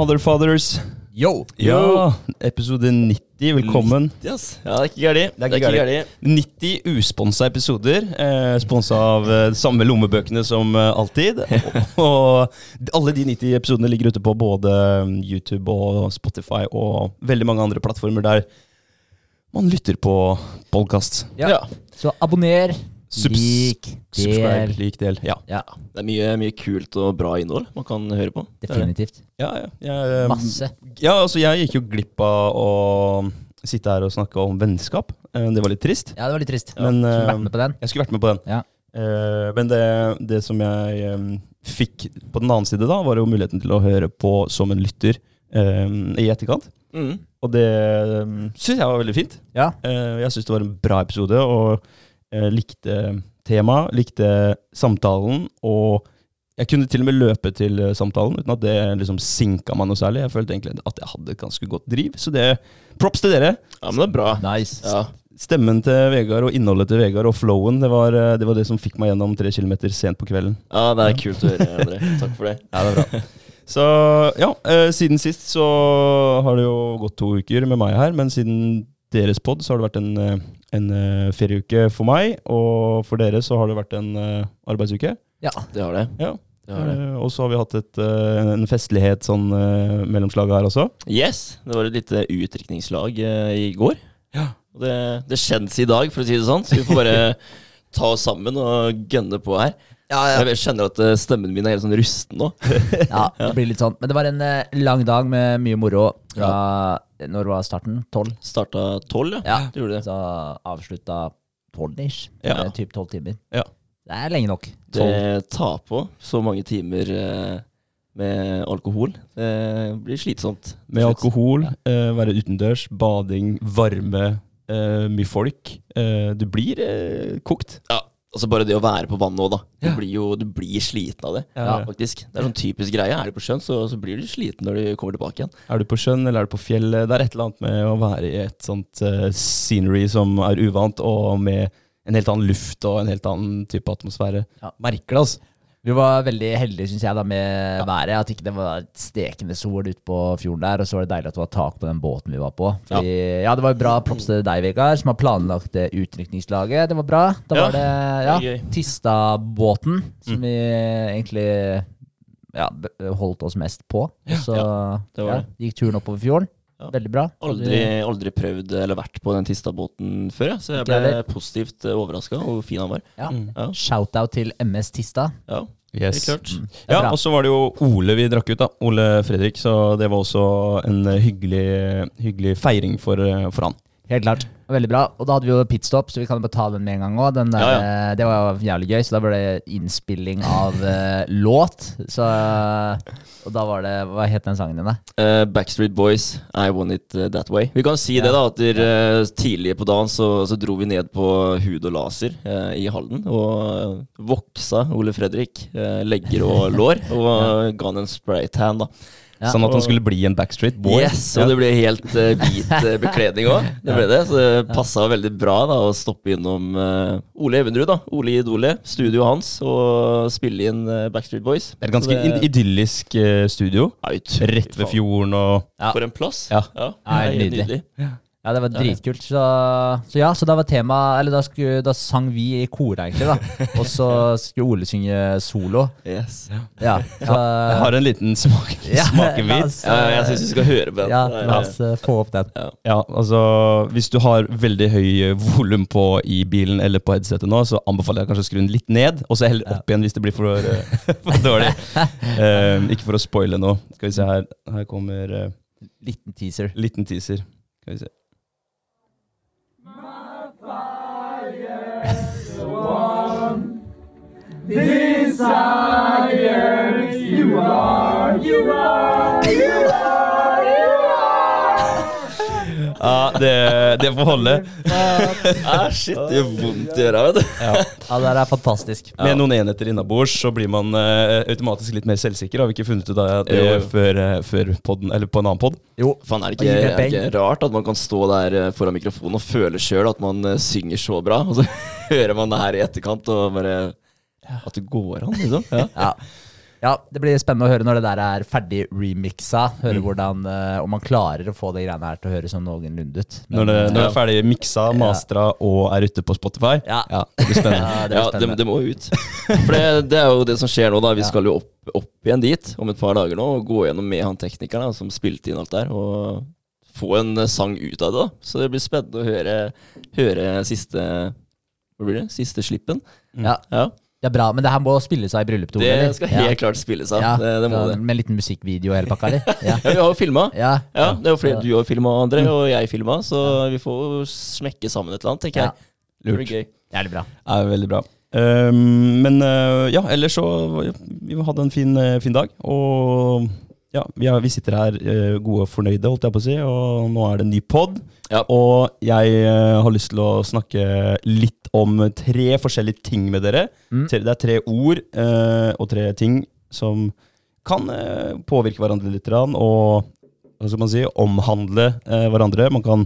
Motherfathers. Yo! Ja, episode 90. Velkommen. Yes. Ja, det er ikke gærent. Det er ikke gærent. 90 usponsa episoder. Eh, sponsa av eh, de samme lommebøkene som eh, alltid. og alle de 90 episodene ligger ute på både YouTube og Spotify og veldig mange andre plattformer der man lytter på podkast. Ja. Så abonner, lik, del. lik, del. Ja. Ja, Det er mye, mye kult og bra innhold man kan høre på. Definitivt. Ja, ja. Jeg, eh, Masse. Ja, altså jeg gikk jo glipp av å sitte her og snakke om vennskap. Eh, Det var litt trist. Ja, det var litt trist. Men, Skulle eh, vært med på den. Jeg skulle vært med på den. Ja. Eh, men det, det som jeg fikk på den annen side da, var jo muligheten til å høre på som en lytter i etterkant. Mm. Og det um, syns jeg var veldig fint. Ja. Eh, jeg syns det var en bra episode, og likte temaet, likte samtalen. Og jeg kunne til og med løpe til eh, samtalen uten at det liksom sinka meg noe særlig. Jeg følte egentlig at jeg hadde et ganske godt driv. Så det props til dere. Ja, men det er bra. Nice. Ja. Stemmen til Vegard og innholdet til Vegard og flowen, det var, eh, det var det som fikk meg gjennom tre kilometer sent på kvelden. ja, det er kult å høre, André. Takk for det. Ja, det er bra. Så ja, eh, siden sist så har det jo gått to uker med meg her, men siden deres pod så har det vært en, eh, en eh, ferieuke for meg, og for dere så har det vært en eh, arbeidsuke. Ja. Det har det. Ja. det, det. Eh, og så har vi hatt et, uh, en festlighet sånn uh, mellomslag her også. Yes, det var et lite utdrikningslag i går. Ja. Og det, det skjeddes i dag, for å si det sånn. Så vi får bare ta oss sammen og gønne på her. Jeg kjenner at eh, stemmen min er helt sånn rusten nå. ja, det blir litt sånn. Men det var en eh, lang dag med mye moro. Fra, Når var starten? Tolv? Starta tolv, ja. Ja. Det gjorde det. Så avslutta tolv-ish. Ja. Typ tolv timer. Ja. Det er lenge nok. Det tar på så mange timer eh, med alkohol. Det blir slitsomt. Med alkohol, eh, være utendørs, bading, varme, eh, mye folk. Eh, du blir kokt. Ja, altså bare det å være på vannet òg, da. Du Ja. blir jo du blir sliten av det, Ja. faktisk. Det er sånn typisk greie. Er du på sjøen, så, så blir du sliten når du kommer tilbake igjen. Er du på sjøen eller er du på fjellet? Det er et eller annet med å være i et sånt uh, scenery som er uvant, og med en helt annen luft og en helt annen type atmosfære. Ja. Merker det, altså. Vi var veldig heldige synes jeg da med været. At ikke det var stekende sol ute på fjorden der. Og så var det deilig at det var tak på den båten vi var på. Fordi, ja. det var bra props til deg, Vegard, som har planlagt det utrykningslaget. Det var bra. Da Ja, var det ja. Tista-båten som Mm. vi egentlig ja, holdt oss mest på. Og så det var ja, det. gikk turen oppover fjorden. Ja. Veldig bra. Aldri, aldri prøvd eller vært på den Tista-båten før, ja. så jeg ble positivt overraska over hvor fin han var. Ja. Mm. Ja, Shout-out til MS Tista. ja Yes. Mm, Ja, og så var det jo Ole vi drakk ut, da. Ole Fredrik. Så det var også en eh, hyggelig, hyggelig feiring for, eh, for han. Helt klart. Veldig bra. Og da hadde vi jo pitstop, så vi kan jo bare ta den med en gang òg. Ja, Det var jo jævlig gøy, så da ble det innspilling av eh, låt. Så, og da var det Hva het den sangen din, da? Uh, Backstreet Boys, I Want It eh, That Way. Vi kan si Ja. det, da, at der, eh, tidlig på dagen så, så dro vi ned på Hud og Laser eh, i Halden. Og eh, voksa Ole Fredrik eh, legger og lår, og ga han en spraytan, da. Ja. Sånn at han skulle bli en Backstreet Boy. Yes, og det ble helt uh, hvit eh, bekledning òg. Det ble det, så det passa veldig bra da å stoppe innom uh, Ole Evenrud, da. Ole Idole, studioet hans, og spille inn eh, Backstreet Boys. Det er et ganske det- idyllisk eh, studio. Ja, utrolig Rett ved fjorden og Ja. For en plass. Ja. ja, Ja, helt nydelig. Ja, det var dritkult. Så, så ja, så da var tema Eller da, skulle, da sang vi i kor, egentlig, da. Og så skulle Ole synge solo. Yes. Ja, så, Jeg har en liten smak, Ja, smakebit. Ja, jeg syns vi skal høre på den. ja, Det la oss eh, få opp den. Ja, altså Hvis du har veldig høy eh, volum på i bilen eller på headsetet nå, så anbefaler jeg kanskje å skru den litt ned, og så heller opp igjen hvis det blir for, eh, for dårlig. um, ikke for å spoile noe. Skal vi se her. Her kommer uh, Liten teaser. liten teaser. Skal vi se. Desires you are, you are. Ja, det, det får holde. Ah, shit, det gjør vondt i øra, vet du. Ja. Ja, det er fantastisk. Med noen enheter innabords så blir man uh, automatisk litt mer selvsikker. Har vi ikke funnet ut av det Jo. før, uh, før podden, eller på en annen pod? Jo. Fan, er det ikke, er det ikke rart at man kan stå der eh, foran mikrofonen og føle sjøl at man uh, synger så bra, og så hører man det her i etterkant og bare At det går an, liksom. Ja. Ja. Ja, Det blir spennende å høre når det der er ferdig remiksa. Høre Mm. hvordan, uh, Om man klarer å få det greiene her til å høres sånn noenlunde ut. Men, Når det, når det er ferdig miksa, mastra og er ute på Spotify. Ja. det blir spennende. Ja, det Ja, det, det må ut. For det, det er jo det som skjer nå, da. Vi skal jo opp, opp igjen dit om et par dager nå og gå gjennom med han teknikeren da, som spilte inn alt der, og få en eh, sang ut av det. da. Så det blir spennende å høre, høre siste Hva blir det? Siste slippen. ja, Ja. Det er bra, Men det her må spilles av i bryllup, Det eller? skal Ja. helt klart spilles av. Ja, Det, det må det. Med en liten musikkvideo og hele pakka, eller? Ja. Ja, vi har jo filma. ja. Ja, det er jo flere du har filma, André, Mm. og jeg filma, så vi får jo smekke sammen et eller annet, tenker Ja. jeg. Det blir gøy. Jævlig bra. er veldig bra. Um, men uh, ja, ellers så Vi hadde en fin, eh, fin dag. Og ja, vi, er, sitter her eh, gode og fornøyde, holdt jeg på å si. Og nå er det en ny pod. Ja. Og jeg eh, har lyst til å snakke litt om tre forskjellige ting med dere. Mm. Det er tre ord eh, og tre ting som kan påvirke hverandre litt, og hva skal man si, omhandle hverandre. Man kan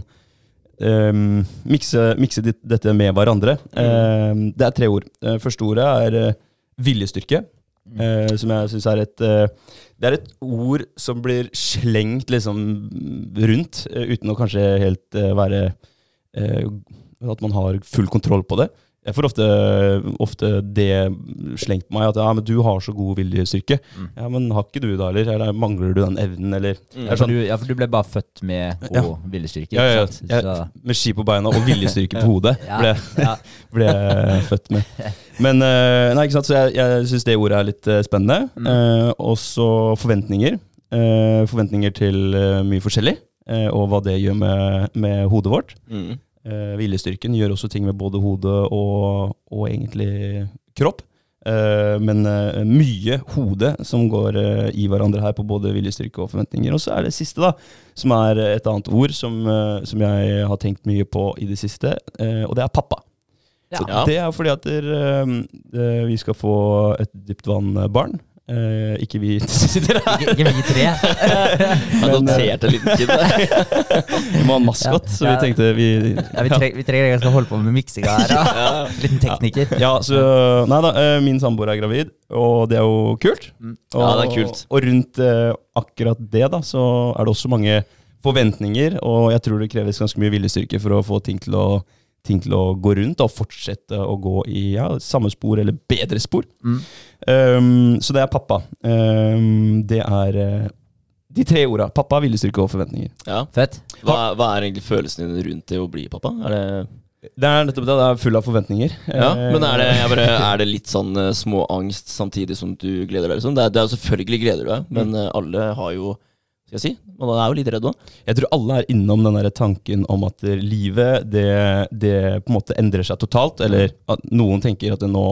ehm, mikse, mikse dette med hverandre. Ehm, det er tre ord. Første ordet er viljestyrke. Eh, som jeg syns er et uh, Det er et ord som blir slengt liksom rundt, uh, uten å kanskje helt være At man har full kontroll på det. Jeg får ofte, ofte det slengt på meg, at ja, men du har så god viljestyrke. Mm. Ja, men har ikke du da, eller? eller mangler du den evnen, eller? Mm. For sånn, du, ja, for du ble bare født med god Ja. viljestyrke. ja, ja, ikke sant? ja, Så- med ski på beina og viljestyrke på hodet Ja, ble, ble jeg født med. Men eh, nei, ikke sant, så jeg, jeg syns det ordet er litt eh, spennende. Mm. Eh, også forventninger. Eh, forventninger til eh, mye forskjellig, eh, og hva det gjør med, med hodet vårt. Mm. Eh, viljestyrken gjør også ting med både hode og, og egentlig kropp. Eh, men eh, mye hode som går eh, i hverandre her på både viljestyrke og forventninger. Og så er det siste, da, som er et annet ord som, eh, som jeg har tenkt mye på i det siste, eh, og det er pappa. Ja. Så Det er fordi at der, eh, vi skal få et dyptvann-barn. Eh, ikke vi sitter her. Ikke, ikke vi tre. Jeg noterte en liten kid. Vi må ha en maskot, så vi Ja. tenkte vi Ja, vi, trenger, vi trenger en som holde på med miksinga her. Ja. Liten tekniker. Ja, så Nei da, eh, min samboer er gravid, og det er jo kult. Mm. Og, Ja, det er kult. Og rundt eh, akkurat det, da, så er det også mange forventninger, og jeg tror det kreves ganske mye viljestyrke for å få ting til å, ting til å gå rundt og fortsette å gå i ja, samme spor eller bedre spor. Mm. Um, så det er pappa. Um, det er uh, de tre orda. Pappa, viljestyrke og forventninger. Ja. Fett. Hva, hva er egentlig følelsen din rundt det å bli pappa? Er det, Det er nettopp det. Det er full av forventninger. ja, Eh, men er det, jeg bare, er det litt sånn eh, små angst samtidig som du gleder deg? Liksom? Det, er, det er selvfølgelig gleder du deg, men eh, alle har jo Skal jeg si? Man er jo litt redd òg. Jeg tror alle er innom den der tanken om at livet det, det på en måte endrer seg totalt. Eller at noen tenker at det nå,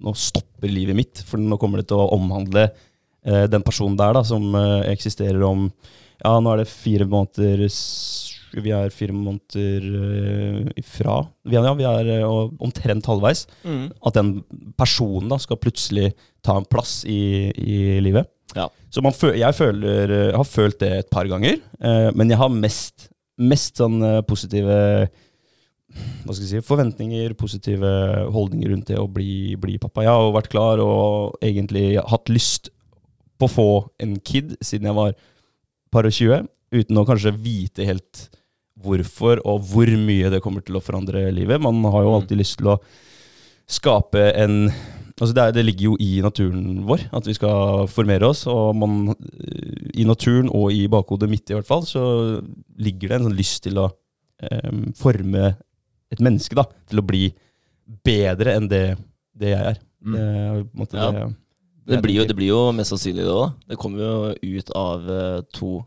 nå stopper livet mitt, for nå kommer det til å omhandle eh, den personen der da, som eh, eksisterer om Ja, nå er det fire måneder Vi er fire måneder eh, ifra. Vi er, ja, vi er eh, omtrent halvveis. Mm. At den personen da skal plutselig ta en plass i, i livet. Ja. Så man føl, jeg føler, jeg har følt det et par ganger, eh, men jeg har mest, mest sånn eh, positive hva skal jeg si, forventninger, positive holdninger rundt det å bli, bli pappa. Jeg har vært klar og egentlig hatt lyst på å få en kid siden jeg var par og 20, uten å kanskje vite helt hvorfor og hvor mye det kommer til å forandre livet. Man har jo Mm. alltid lyst til å skape en Altså det, er, det ligger jo i naturen vår at vi skal formere oss, og man, eh, i naturen og i bakhodet mitt i hvert fall, så ligger det en sånn lyst til å eh, forme et menneske da, til å bli bedre enn det, det jeg er. Mm. Det på en måte Ja. det, Det blir, jo, det blir jo mest sannsynlig det òg. Det kommer jo ut av eh, to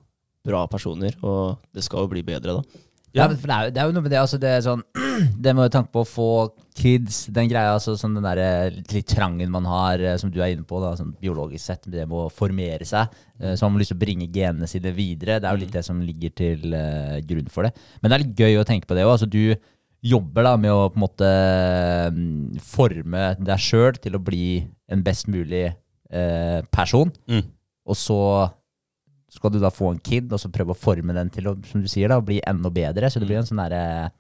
bra personer, og det skal jo bli bedre, da. Ja, ja for det, er jo, det er jo noe med det, altså det er sånn Det med tanke på å få kids, den greia, altså sånn den der, litt trangen man har, eh, som du er inne på, da, sånn biologisk sett, det med å formere seg. Så Så har man lyst til å bringe genene sine videre. Det er jo litt det som ligger til eh, grunn for det. Men det er litt gøy å tenke på det òg. Altså, du jobber da med å på en måte mm, forme deg sjøl til å bli en best mulig eh, person. Mm. Og så skal du da få en kid, og så prøve å forme den til å som du sier da, bli enda bedre. Mm. Så det blir en sånn, der,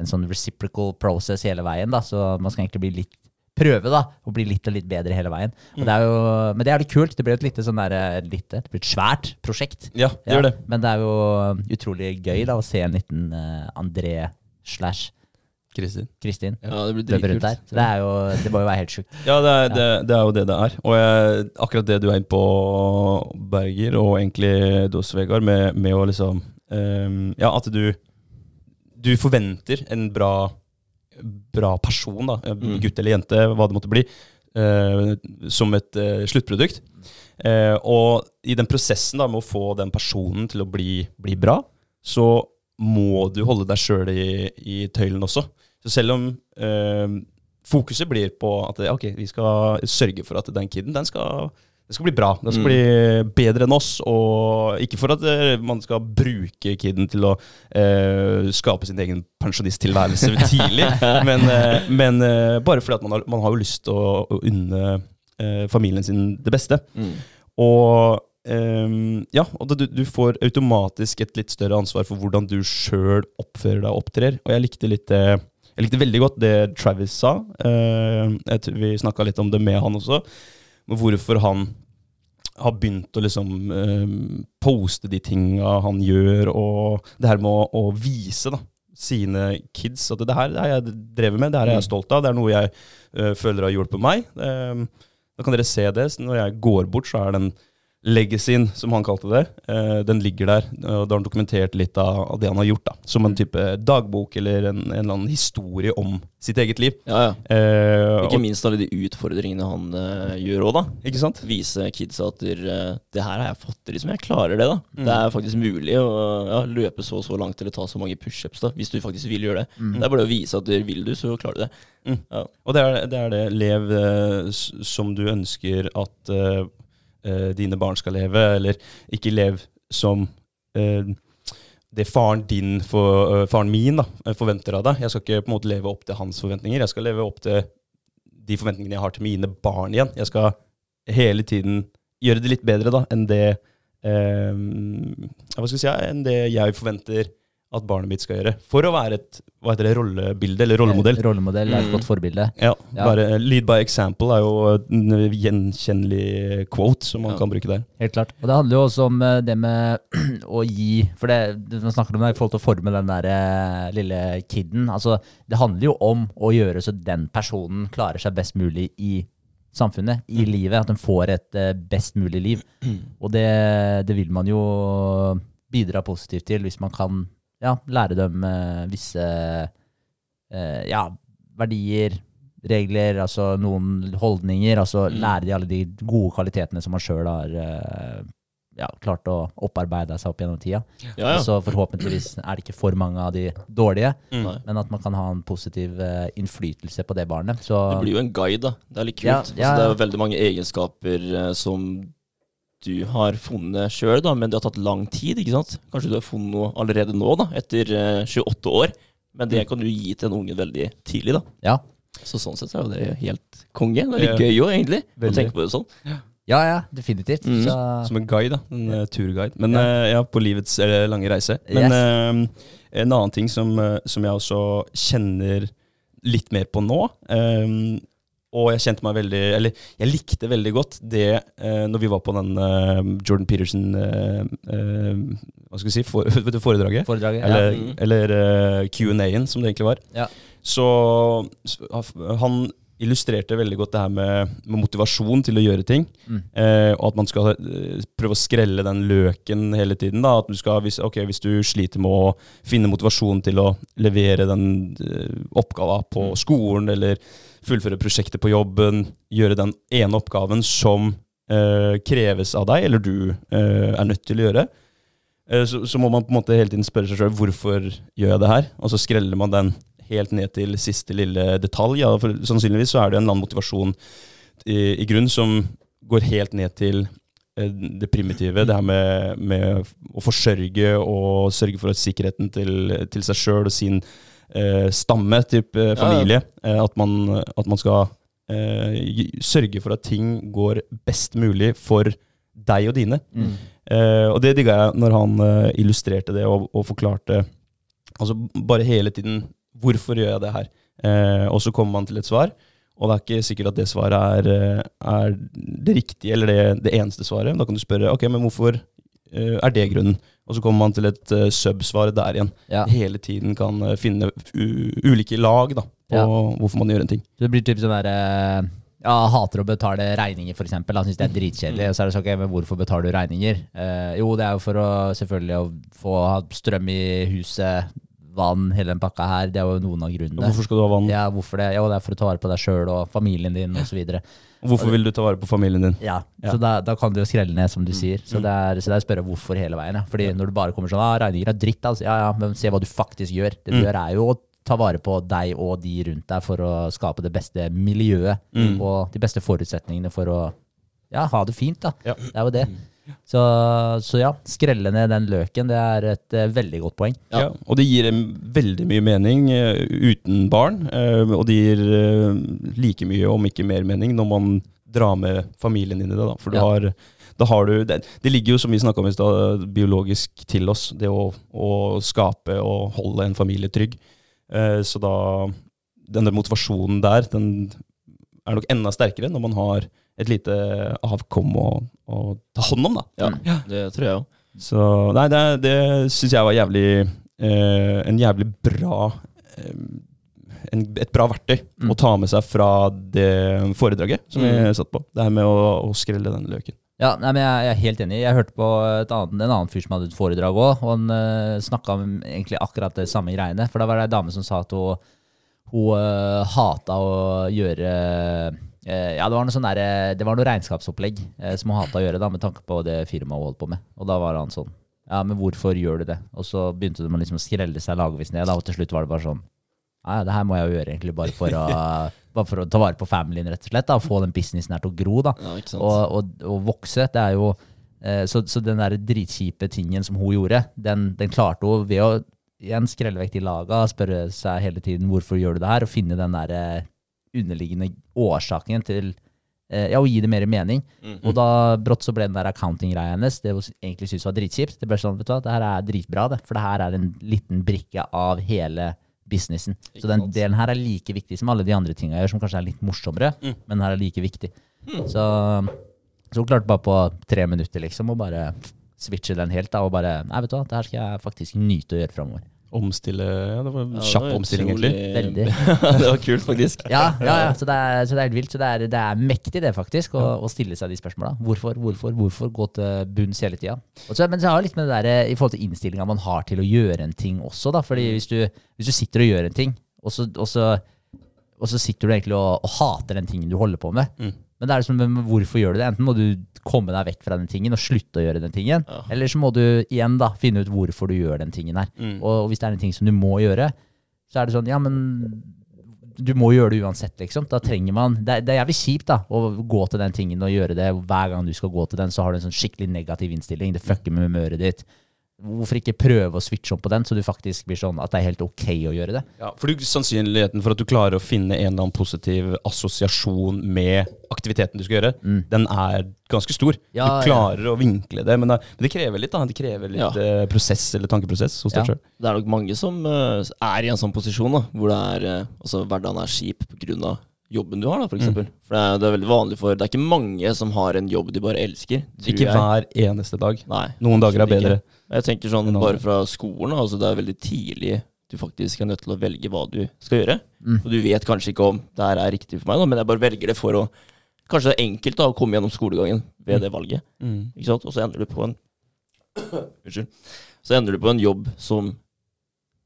en sånn reciprocal process hele veien. da, Så man skal egentlig bli litt prøve da, å bli litt og litt bedre hele veien. Og det jo, men det er litt kult. Det blir jo et lite sånn der, litt, lite, det blir et svært prosjekt. Ja, det Ja, gjør det. Men det er jo utrolig gøy da, å se en liten uh, André slash Kristin. Kristin Ja, det blir rundt der. Så det, er jo, det må jo være helt sjukt. Ja, det er, det, det er jo det det er. Og jeg, akkurat det du er inne på, Berger, og egentlig du også, Vegard, med, med å liksom um, Ja, at du Du forventer en bra, bra person, da, Mm. gutt eller jente, hva det måtte bli, uh, som et uh, sluttprodukt. Uh, og i den prosessen da, med å få den personen til å bli, bli bra, så må du holde deg sjøl i, i tøylen også. Så selv om eh, fokuset blir på at ok, vi skal sørge for at den kiden den skal, den skal bli bra. Den skal Mm. bli bedre enn oss. Og ikke for at eh, man skal bruke kiden til å eh, skape sin egen pensjonisttilværelse tidlig, men, eh, men bare fordi at man har, man har jo lyst til å, å unne familien sin det beste. Mm. Og Um, ja, og du, du får automatisk et litt større ansvar for hvordan du sjøl oppfører deg og opptrer. Og jeg likte litt det jeg likte veldig godt det Travis sa. Eh, vi snakka litt om det med han også. Men hvorfor han har begynt å liksom eh, poste de tinga han gjør, og det her med å, å vise da, sine kids at det her det har jeg drevet med, det her er jeg Mm. stolt av, det er noe jeg eh, føler har hjulpet meg. Da kan dere se det. Så når jeg går bort, så er den legacyen, som han kalte det, eh, den ligger der. Og da har han dokumentert litt av, det han har gjort, da. Som en type dagbok eller en, en eller annen historie om sitt eget liv. Ja, ja. Eh, Ikke og, minst alle de utfordringene han eh, gjør òg, da. ikke sant? Vise kidsa at eh, det her har jeg fått til, liksom. Jeg klarer det, da. Mm. Det er faktisk mulig å ja, løpe så og så langt eller ta så mange pushups, da, hvis du faktisk vil gjøre det. Mm. Det er bare å vise at du vil du, så klarer du det. Mm. Ja. Og det er det. Er det. Lev eh, som du ønsker at eh, dine barn skal leve, eller ikke lev som eh, det faren din, for, eh, faren min, da, eh, forventer av deg. Jeg skal ikke på en måte leve opp til hans forventninger. Jeg skal leve opp til de forventningene jeg har til mine barn igjen. Jeg skal hele tiden gjøre det litt bedre da, enn det eh, Hva skal jeg si, enn det jeg forventer at barnet mitt skal gjøre. For å være et hva heter det, rollebilde, eller rollemodell. Rollemodell er et Mm. godt forbilde. Ja, Ja. bare Lead by example er jo en gjenkjennelig quote som man Ja. kan bruke der. Helt klart. Og det handler jo også om eh, det med å gi For det det man snakker om det i forhold til å forme den der eh, lille kiden. Altså, det handler jo om å gjøre så den personen klarer seg best mulig i samfunnet, i livet. At den får et eh, best mulig liv. Og det, det vil man jo bidra positivt til hvis man kan ja, lære dem eh, visse eh, ja, verdier, regler, altså noen holdninger. Altså Mm. lære de alle de gode kvalitetene som man sjøl har eh, ja, klart å opparbeide seg opp gjennom tida. Ja, ja. Så forhåpentligvis er det ikke for mange av de dårlige, mm. men at man kan ha en positiv uh, innflytelse på det barnet. Så Det blir jo en guide, da. Det er litt kult. Ja, Altså, det er jo veldig mange egenskaper uh, som du har funnet sjøl, men det har tatt lang tid. ikke sant? Kanskje du har funnet noe allerede nå, da, etter eh, 28 år. Men det kan du gi til en unge veldig tidlig. da. ja. Så sånn sett så er jo det helt konge. Det er litt gøy òg, egentlig. Å tenke på det sånn. ja, ja, definitivt. Mm. Så, Som en guide, da. En eh, turguide. Men Ja. eh, ja, på livets eh, lange reise. Men Yes. eh, en annen ting som, eh, som jeg også kjenner litt mer på nå eh, og jeg kjente meg veldig Eller jeg likte veldig godt det eh, når vi var på den eh, Jordan Peterson eh, eh, Hva skal vi si? For, vet du, foredraget? foredraget. Eller, ja. Mm. eller eh, Q&A-en, som det egentlig var. Ja. Så han illustrerte veldig godt det her med, med motivasjon til å gjøre ting. Mm. Eh, og at man skal eh, prøve å skrelle den løken hele tiden. Da. At du skal, hvis, okay, hvis du sliter med å finne motivasjon til å levere den eh, oppgava på Mm. skolen, eller fullføre prosjektet på jobben, gjøre den ene oppgaven som eh, kreves av deg, eller du eh, er nødt til å gjøre, eh, så, så må man på en måte hele tiden spørre seg sjøl hvorfor gjør jeg det her, og så skreller man den helt ned til siste lille detalj. Ja, for sannsynligvis så er det en eller annen motivasjon i, i grunn som går helt ned til eh, det primitive. Det her med, med å forsørge og sørge for sikkerheten til, til seg sjøl og sin eh, stamme, type Ja, ja. familie. Eh, at, man, at man skal eh, sørge for at ting går best mulig for deg og dine. Mm. Eh, og det digga jeg når han eh, illustrerte det og, og forklarte Altså bare hele tiden Hvorfor gjør jeg det her? Eh, og så kommer man til et svar, Og det er ikke sikkert at det svaret er, eh, er det riktige eller det, det eneste svaret. Da kan du spørre ok, men hvorfor eh, er det grunnen? Og så kommer man til et uh, sub-svar der igjen. Ja. Hele tiden kan eh, finne ulike lag da, på Ja. hvorfor man gjør en ting. Så det blir typ sånn der eh, Ja, hater å betale regninger, eksempel. Han syns det er dritkjedelig. Og så er det sånn, ok, men hvorfor betaler du regninger? Eh, jo, det er jo for å selvfølgelig å få strøm i huset, vann, hele den pakka her. Det er jo noen av grunnene. Hvorfor skal du ha vann? Ja, hvorfor det? Jo, det er for å ta vare på deg sjøl og familien din osv. Hvorfor vil du ta vare på familien din? Ja, Ja. så da, da kan du jo skrelle ned, som du sier. Så det er, så det er å spørre hvorfor hele veien. Ja. Fordi når du bare kommer sånn ah, 'Regninger er dritt', altså. Ja ja, men se hva du faktisk gjør. Det du gjør, er jo å ta vare på deg og de rundt deg for å skape det beste miljøet og de beste forutsetningene for å ja, ha det fint. da. Ja. Det er jo det. Så, så ja, skrelle ned den løken, det er et uh, veldig godt poeng. Ja. og det gir veldig mye mening uh, uten barn. uh, og det gir like mye, om ikke mer mening, når man drar med familien inn i det. Da. For du Ja. har, da har du det, det ligger jo, som vi snakka om i stad, biologisk til oss. Det å, å skape og holde en familie trygg. Eh, så da Den motivasjonen der, den er nok enda sterkere når man har et lite avkom å, å ta hånd om, da. Ja, det tror jeg òg. Så nei, det, det syns jeg var jævlig eh, En jævlig bra eh, en, Et bra verktøy Mm. å ta med seg fra det foredraget som vi satt på. Det her med å, å skrelle den løken. Ja, nei, men jeg, jeg er helt enig. Jeg hørte på et annet, en annen fyr som hadde et foredrag òg, og han uh, snakka om egentlig akkurat det samme greiene. For da var det ei dame som sa at hun, hun uh, hata å gjøre eh, Ja, det var noe sånn der, eh, det var noe regnskapsopplegg eh, som hun hata å gjøre, da, med tanke på det firmaet hun holdt på med. Og da var han sånn Ja, men hvorfor gjør du det? Og så begynte de liksom å skrelle seg lagvis ned, da, og til slutt var det bare sånn ja, det her må jeg jo gjøre egentlig bare for å, bare for å ta vare på familien, rett og slett. da, og Få den businessen her til å gro. da Ja, og, og, og vokse. Det er jo eh, så, så den der dritkjipe tingen som hun gjorde, den, den klarte hun ved å igjen skrelle vekk de laga, spørre seg hele tiden hvorfor gjør du det her, og finne den der eh, underliggende årsaken til eh, ja, å gi det mer mening. Og da brått så ble den der accounting-greia hennes, det hun egentlig syntes var dritkjipt, det ble sånn, vet du hva, det her er dritbra, det. For det her er en liten brikke av hele businessen. Så den sant. delen her er like viktig som alle de andre tinga jeg gjør, som kanskje er litt morsommere, men den her er like viktig. Så, så hun klarte bare på tre minutter liksom å bare switche den helt da, og bare Nei, vet du hva, det her skal jeg faktisk nyte å gjøre framover. Omstille Ja, det var en Ja, kjapp var omstilling, egentlig. Veldig. det var kult, faktisk. Ja, ja, ja. Så, det er, så det er helt vilt. Så det er, det er mektig, det, faktisk, å, å stille seg de spørsmåla. Hvorfor, hvorfor, hvorfor gå til bunns hele tida? Men så har jeg litt med det der eh, i forhold til innstillinga man har til å gjøre en ting også, da. Fordi hvis du, hvis du sitter og gjør en ting, og så, og så, og så sitter du egentlig og, og hater den tingen du holder på med. Mm. Men det er liksom, men hvorfor gjør du det? Enten må du komme deg vekk fra den tingen og slutte å gjøre den tingen. Ja. Eller så må du igjen da finne ut hvorfor du gjør den tingen her. Mm. Og hvis det er en ting som du må gjøre, så er det sånn, ja, men du må gjøre det uansett, liksom. Da trenger man Det, det er jævlig kjipt da, å gå til den tingen og gjøre det. Hver gang du skal gå til den, så har du en sånn skikkelig negativ innstilling. Det fucker med humøret ditt. Hvorfor ikke prøve å switche om på den, så du faktisk blir sånn at det er helt ok å gjøre det? Ja, for du, Sannsynligheten for at du klarer å finne en eller annen positiv assosiasjon med aktiviteten du skal gjøre, den er ganske stor. Mm. Ja, du klarer å vinkle det, men det, men det krever litt da, det krever litt Ja. eh, prosess eller tankeprosess hos deg Ja. sjøl. Det er nok mange som eh, er i en sånn posisjon da, hvor det er, eh, altså, hverdagen er kjip pga. Jobben du har, da, for eksempel. For det er, det er veldig vanlig for Det er ikke mange som har en jobb de bare elsker. Ikke jeg. hver eneste dag. Nei, Noen dager er bedre. ikke. Jeg tenker sånn bare fra skolen, altså det er veldig tidlig du faktisk er nødt til å velge hva du skal gjøre. Mm. Og du vet kanskje ikke om det her er riktig for meg, da, men jeg bare velger det for å Kanskje det er enkelt da, å komme gjennom skolegangen ved det valget. Mm. Ikke sant? Og så ender du på en Unnskyld. Så ender du på en jobb som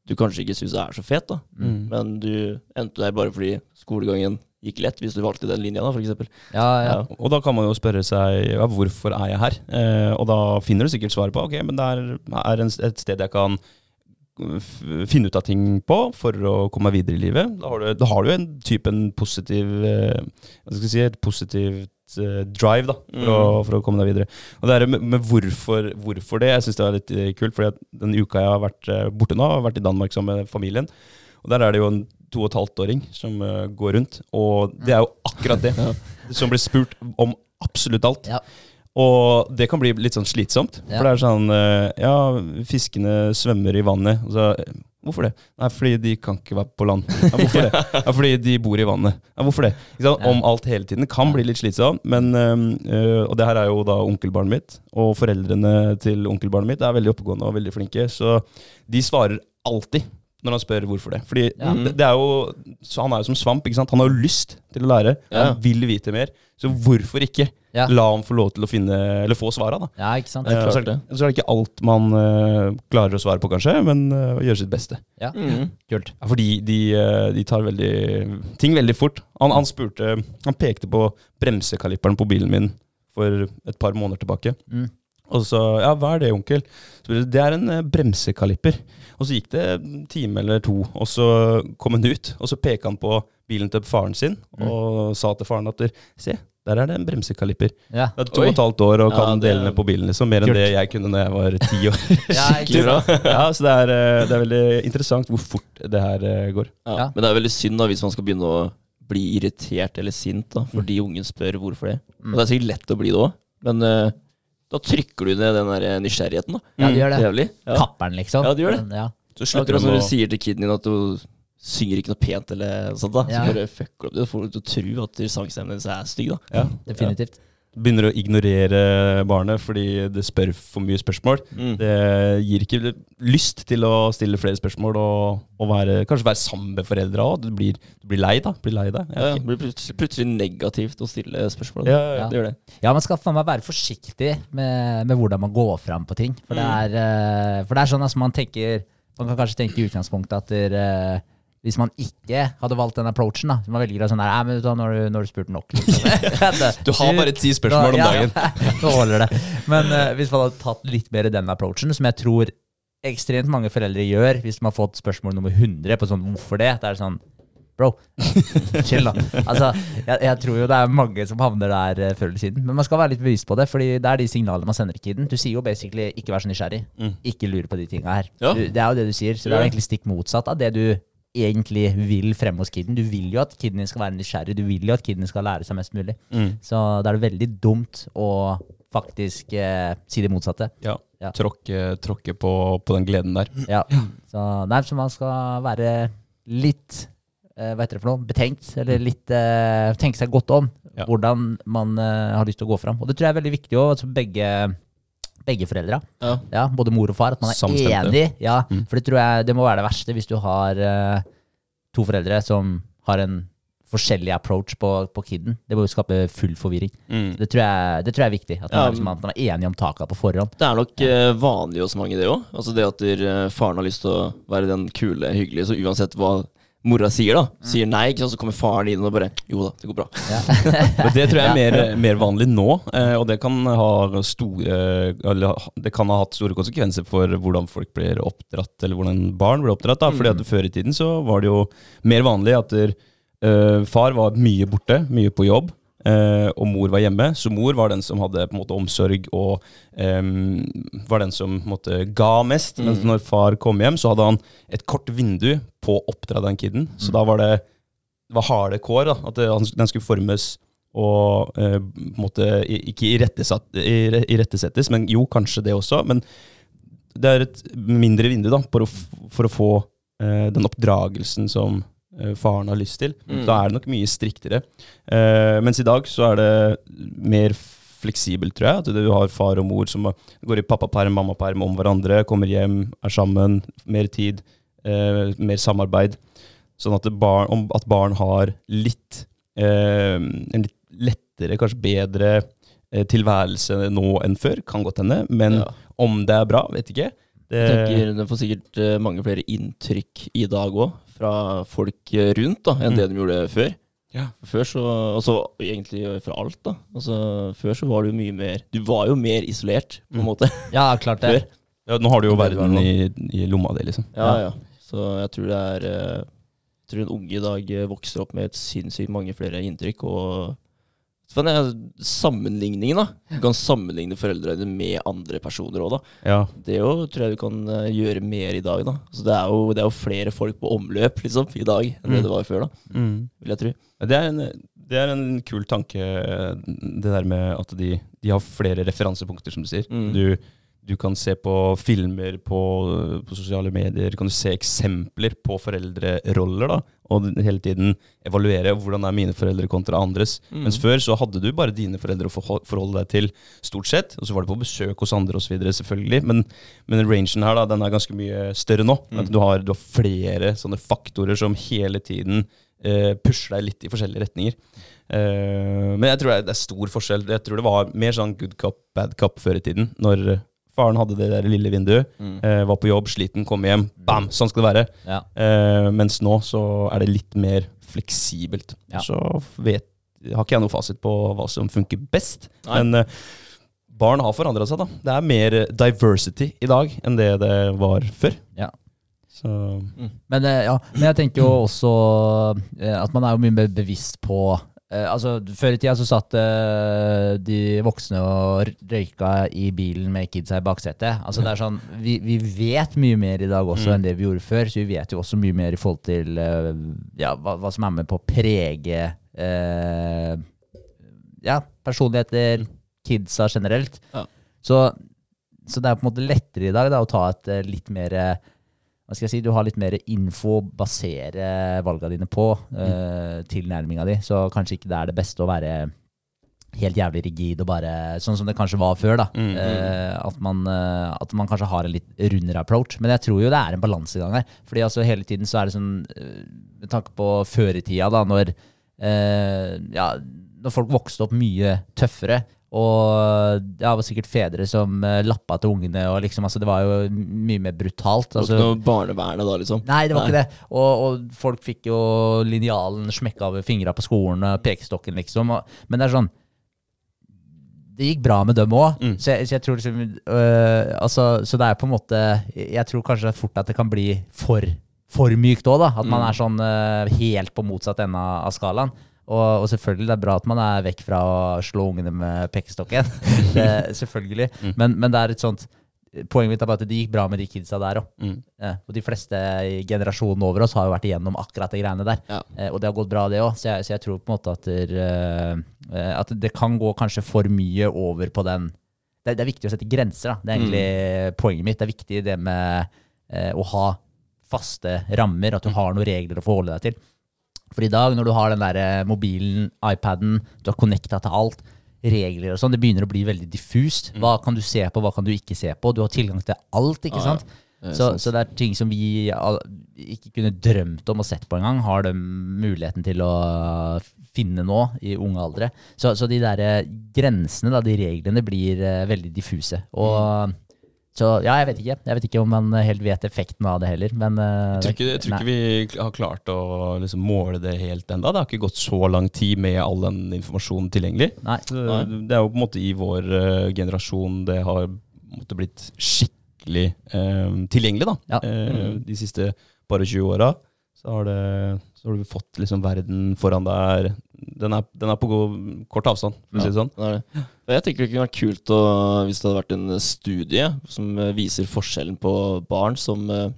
du kanskje ikke syns er så fet, da. Mm. Men du endte der bare fordi skolegangen gikk lett, hvis du valgte den linja, da, eksempel. Ja, ja. Ja. Og da kan man jo spørre seg ja, hvorfor er jeg her? Eh, og da finner du sikkert svaret på ok, men det er, er en, et sted jeg kan f- finne ut av ting på for å komme meg videre i livet. Da har du, da har du en type en positiv eh, Hva skal jeg si, et positivt eh, drive da, for, å, for å komme deg videre. Og det er med, med hvorfor, hvorfor det, jeg syns det er litt eh, kult. fordi at den uka jeg har vært eh, borte nå, har vært i Danmark sammen med familien. Og der er det jo en to og et halvt åring som eh, går rundt, og det er jo akkurat det. Som blir spurt om absolutt alt. Ja. Og det kan bli litt sånn slitsomt. Ja. For det er sånn eh, Ja, fiskene svømmer i vannet. Så, Hvorfor det? Nei, fordi de kan ikke være på land. Ja, hvorfor det? Ja, fordi de bor i vannet. Ja, hvorfor det? Om alt hele tiden. Det kan bli litt slitsomt, men øh, Og det her er jo da onkelbarnet mitt, og foreldrene til onkelbarnet mitt er veldig oppegående og veldig flinke, så de svarer alltid når han spør hvorfor det. Fordi Ja. det, det er jo så Han er jo som svamp. ikke sant? Han har jo lyst til å lære. Ja. Han vil vite mer. Så hvorfor ikke Ja. la ham få lov til å finne Eller få svara, da. Ja, ikke sant? Det er Eh, klart så, er det. så er det ikke alt man uh, klarer å svare på, kanskje, men uh, gjøre sitt beste. Ja, Mm. kult. Ja, fordi de, de tar veldig ting veldig fort. Han, han spurte Han pekte på bremsekalipperen på bilen min for et par måneder tilbake. Mm. Og så Ja, hva er det, onkel? Så Det er en bremsekaliper. Og så gikk det en time eller to, og så kom han ut. Og så peka han på bilen til faren sin og sa til faren at Se, der er det en bremsekaliper. Ja. Det er to Oi. og et halvt år og Ja, kan det- delene på bilen. liksom Mer enn Kult. det jeg kunne da jeg var ti år. Ja, Skikkelig bra. ja, Så det er, eh, det er veldig interessant hvor fort det her eh, går. Ja. Ja. Men det er veldig synd da hvis man skal begynne å bli irritert eller sint da, fordi ungen spør hvorfor det. Mm. Og det er sikkert lett å bli det òg, men eh, da trykker du ned den der nysgjerrigheten. da. Ja, du gjør det. Jævlig. Ja. Kapper'n, liksom. Ja, du gjør det. Men, Ja. Så slutter du som du sier til kiden din at du synger ikke noe pent, eller sånt da. Ja. så bare fucker du opp det. Du får deg til å tro at sangstemmen din er stygg. da. ja, Definitivt. Begynner å ignorere barnet fordi det spør for mye spørsmål. Mm. Det gir ikke lyst til å stille flere spørsmål og, og være, kanskje være sammen med foreldra òg. Du, blir- du blir lei da. Blir lei deg. Ja, det blir plutselig, plutselig negativt å stille spørsmål. Ja, ja, ja. Det gjør det. Ja, man skal faen meg være forsiktig med, med hvordan man går fram på ting. For det er, eh, for det er sånn at man tenker Man kan kanskje tenke i utgangspunktet at der, eh, hvis man ikke hadde valgt den approachen, da så man velger å sånn der, «Nei, men nå har du, nå har du spurt nok. Liksom. Du har bare ti spørsmål om dagen. Ja, nå holder det. Men uh, hvis man hadde tatt litt mer den approachen, som jeg tror ekstremt mange foreldre gjør, hvis man har fått spørsmål nummer 100 på sånn hvorfor det, det er sånn Bro, chill, da. Altså, jeg, jeg tror jo det er mange som havner der uh, før eller siden. Men man skal være litt bevisst på det, Fordi det er de signalene man sender til kiden. Du sier jo basically 'ikke vær så nysgjerrig'. Mm. Ikke lure på de tinga her. Ja. Du, det er jo det du sier. Så det er jo egentlig stikk motsatt av det du egentlig vil fremme hos kiden. Du vil jo at kiden skal være nysgjerrig. Du vil jo at kiden skal lære seg mest mulig. Mm. Så da er det veldig dumt å faktisk eh, si det motsatte. Ja. Ja. Tråkke, tråkke på, på den gleden der. Ja. Så, nei, så man skal være litt eh, hva heter det for noe, betenkt, eller litt eh, tenke seg godt om Ja. hvordan man eh, har lyst til å gå fram. Og det tror jeg er veldig viktig òg, altså begge, begge foreldre. Ja. Ja, både mor og far, at man er Samstemte. enig. Ja, Mm. For det tror jeg det må være det verste hvis du har uh, to foreldre som har en forskjellig approach på, på kiden. Det må jo skape full forvirring. Mm. Det tror jeg, det tror jeg er viktig. At man, Ja, er liksom, at man er enig om taka på forhånd. Det er nok eh, vanlig hos mange, det òg. Altså det at der, eh, faren har lyst til å være den kule, hyggelige, så uansett hva mora sier, da, sier nei, ikke sant, så kommer faren inn og bare Jo da, det går bra. Ja. det tror jeg er mer, mer vanlig nå, eh, og det kan ha store eller Det kan ha hatt store konsekvenser for hvordan folk blir oppdratt, eller hvordan barn blir oppdratt. da, fordi at Før i tiden så var det jo mer vanlig at der, uh, far var mye borte, mye på jobb. Eh, og mor var hjemme, så mor var den som hadde på en måte omsorg og em, var den som måte, ga mest. Mens når far kom hjem, så hadde han et kort vindu på å oppdra den kiden. Så da var det det var harde kår. da, At det, den skulle formes og eh, på en måte i- ikke irettesettes, men jo, kanskje det også. Men det er et mindre vindu da, for å, for å få eh, den oppdragelsen som eh, faren har lyst til. Mm. Da er det nok mye striktere. Eh, mens i dag så er det mer fleksibelt, tror jeg. At du har far og mor som går i pappaperm, mammaperm om hverandre, kommer hjem, er sammen, mer tid, eh, mer samarbeid. Sånn at, barn, at barn har litt eh, En litt lettere, kanskje bedre eh, tilværelse nå enn før. Kan godt hende. Men Ja. om det er bra, vet ikke. Det, Jeg tenker Den får sikkert eh, mange flere inntrykk i dag òg, fra folk rundt, da, enn Mm. det de gjorde før. Ja. Før så, altså egentlig fra alt, da. Altså, før så var du mye mer Du var jo mer isolert, på en Mm. måte. Ja, klart det. Ja, nå har du jo er verden i, i lomma di, liksom. Ja, ja. Så jeg tror det er eh, Jeg tror en unge i dag vokser opp med et sinnssykt mange flere inntrykk. Og så er sammenligningen, da. Du kan sammenligne foreldrene med andre personer òg, da. Ja. Det jo, tror jeg du kan eh, gjøre mer i dag, da. Så det er, jo, det er jo flere folk på omløp liksom, i dag enn det Mm. det var før, da. Mm. Vil jeg tro. Det er, en, det er en kul tanke, det der med at de, de har flere referansepunkter, som du sier. Mm. Du, du kan se på filmer på, på sosiale medier, kan du se eksempler på foreldreroller, da. Og hele tiden evaluere hvordan er mine foreldre kontra andres. Mm. Mens før så hadde du bare dine foreldre å forholde deg til, stort sett. Og så var du på besøk hos andre osv., selvfølgelig. Men, men rangen her da, den er ganske mye større nå. Mm. Du, har, du har flere sånne faktorer som hele tiden eh, pusher deg litt i forskjellige retninger. Eh, men jeg tror det er, det er stor forskjell. Jeg tror det var mer sånn good cop, bad cop før i tiden. Når faren hadde det der lille vinduet, Mm. eh, var på jobb, sliten, kom hjem, bam, sånn skal det være. Ja. Eh, mens nå så er det litt mer fleksibelt. Ja. Så vet, har ikke jeg noe fasit på hva som funker best. Nei. Men eh, barn har forandra seg, da. Det er mer diversity i dag enn det det var før. Ja. Så Men, eh, ja, men jeg tenker jo også eh, at man er jo mye mer bevisst på eh, altså Før i tida så satt eh, de voksne og røyka i bilen med kidsa i baksetet. Altså det er sånn, vi, vi vet mye mer i dag også Mm. enn det vi gjorde før, så vi vet jo også mye mer i forhold til eh, ja, hva, hva som er med på å prege eh, ja, personligheter, kidsa generelt. Ja. Så, så det er på en måte lettere i dag da, å ta et eh, litt mer eh, hva skal jeg si, Du har litt mer info å basere valgene dine på, eh, tilnærminga di. Så kanskje ikke det er det beste å være helt jævlig rigid og bare sånn som det kanskje var før. da. Mm, mm. Uh, at, man, uh, at man kanskje har en litt rundere approach. Men jeg tror jo det er en balansegang her. Fordi altså hele tiden så er det sånn Med tanke på før i tida, da, når, ja, når folk vokste opp mye tøffere. Og det var sikkert fedre som uh, lappa til ungene. og liksom, altså Det var jo mye mer brutalt. Det var Altså, ikke noe barnevernet da, liksom. Nei, det var ikke det. Og, og folk fikk jo linjalen smekka over fingra på skolen, og pekestokken, liksom. Og, men det er sånn Det gikk bra med dem òg. Mm. Så, så jeg tror liksom øh, altså, Så det er på en måte Jeg tror kanskje fort at det kan bli for, for mykt òg, da. At man Mm. er sånn øh, helt på motsatt ende av skalaen. Og, og selvfølgelig, det er bra at man er vekk fra å slå ungene med pekestokken. Det, selvfølgelig. Mm. Men, men det er et sånt Poenget mitt er bare at det gikk bra med de kidsa der òg. mm. Ja, og de fleste i generasjonen over oss har jo vært igjennom akkurat de greiene der. Ja. Eh, og det har gått bra, det òg. Så, så jeg tror på en måte at, der, eh, at det kan gå kanskje for mye over på den Det, det er viktig å sette grenser, da. Det er egentlig poenget mitt. Det er viktig det med eh, å ha faste rammer, at du har noen regler å forholde deg til. For i dag, når du har den der eh, mobilen, iPaden, du har connecta til alt, regler og sånn, det begynner å bli veldig diffust. Hva kan du se på, hva kan du ikke se på? Du har tilgang til alt, ikke sant? Det Så, så det er ting som vi ikke kunne drømt om å sett på engang, har de muligheten til å finne nå i unge aldre. Så, så de der eh, grensene, da, de reglene, blir eh, veldig diffuse. Og så ja, jeg vet ikke. Jeg vet ikke om man helt vet effekten av det heller, men eh, Jeg tror ikke, jeg tror ikke vi har klart å liksom måle det helt enda. Det har ikke gått så lang tid med all den informasjonen tilgjengelig. Nei. Nei. Det er jo på en måte i vår eh, generasjon det har på måte blitt skikkelig eh, tilgjengelig, da. Ja. Eh, de siste bare 20 åra. Så har, så har du fått liksom verden foran deg. Den er, den er på god, kort avstand, for å si det sånn. Det det. Jeg tenker det kunne vært kult å, hvis det hadde vært en studie som eh, viser forskjellen på barn som eh,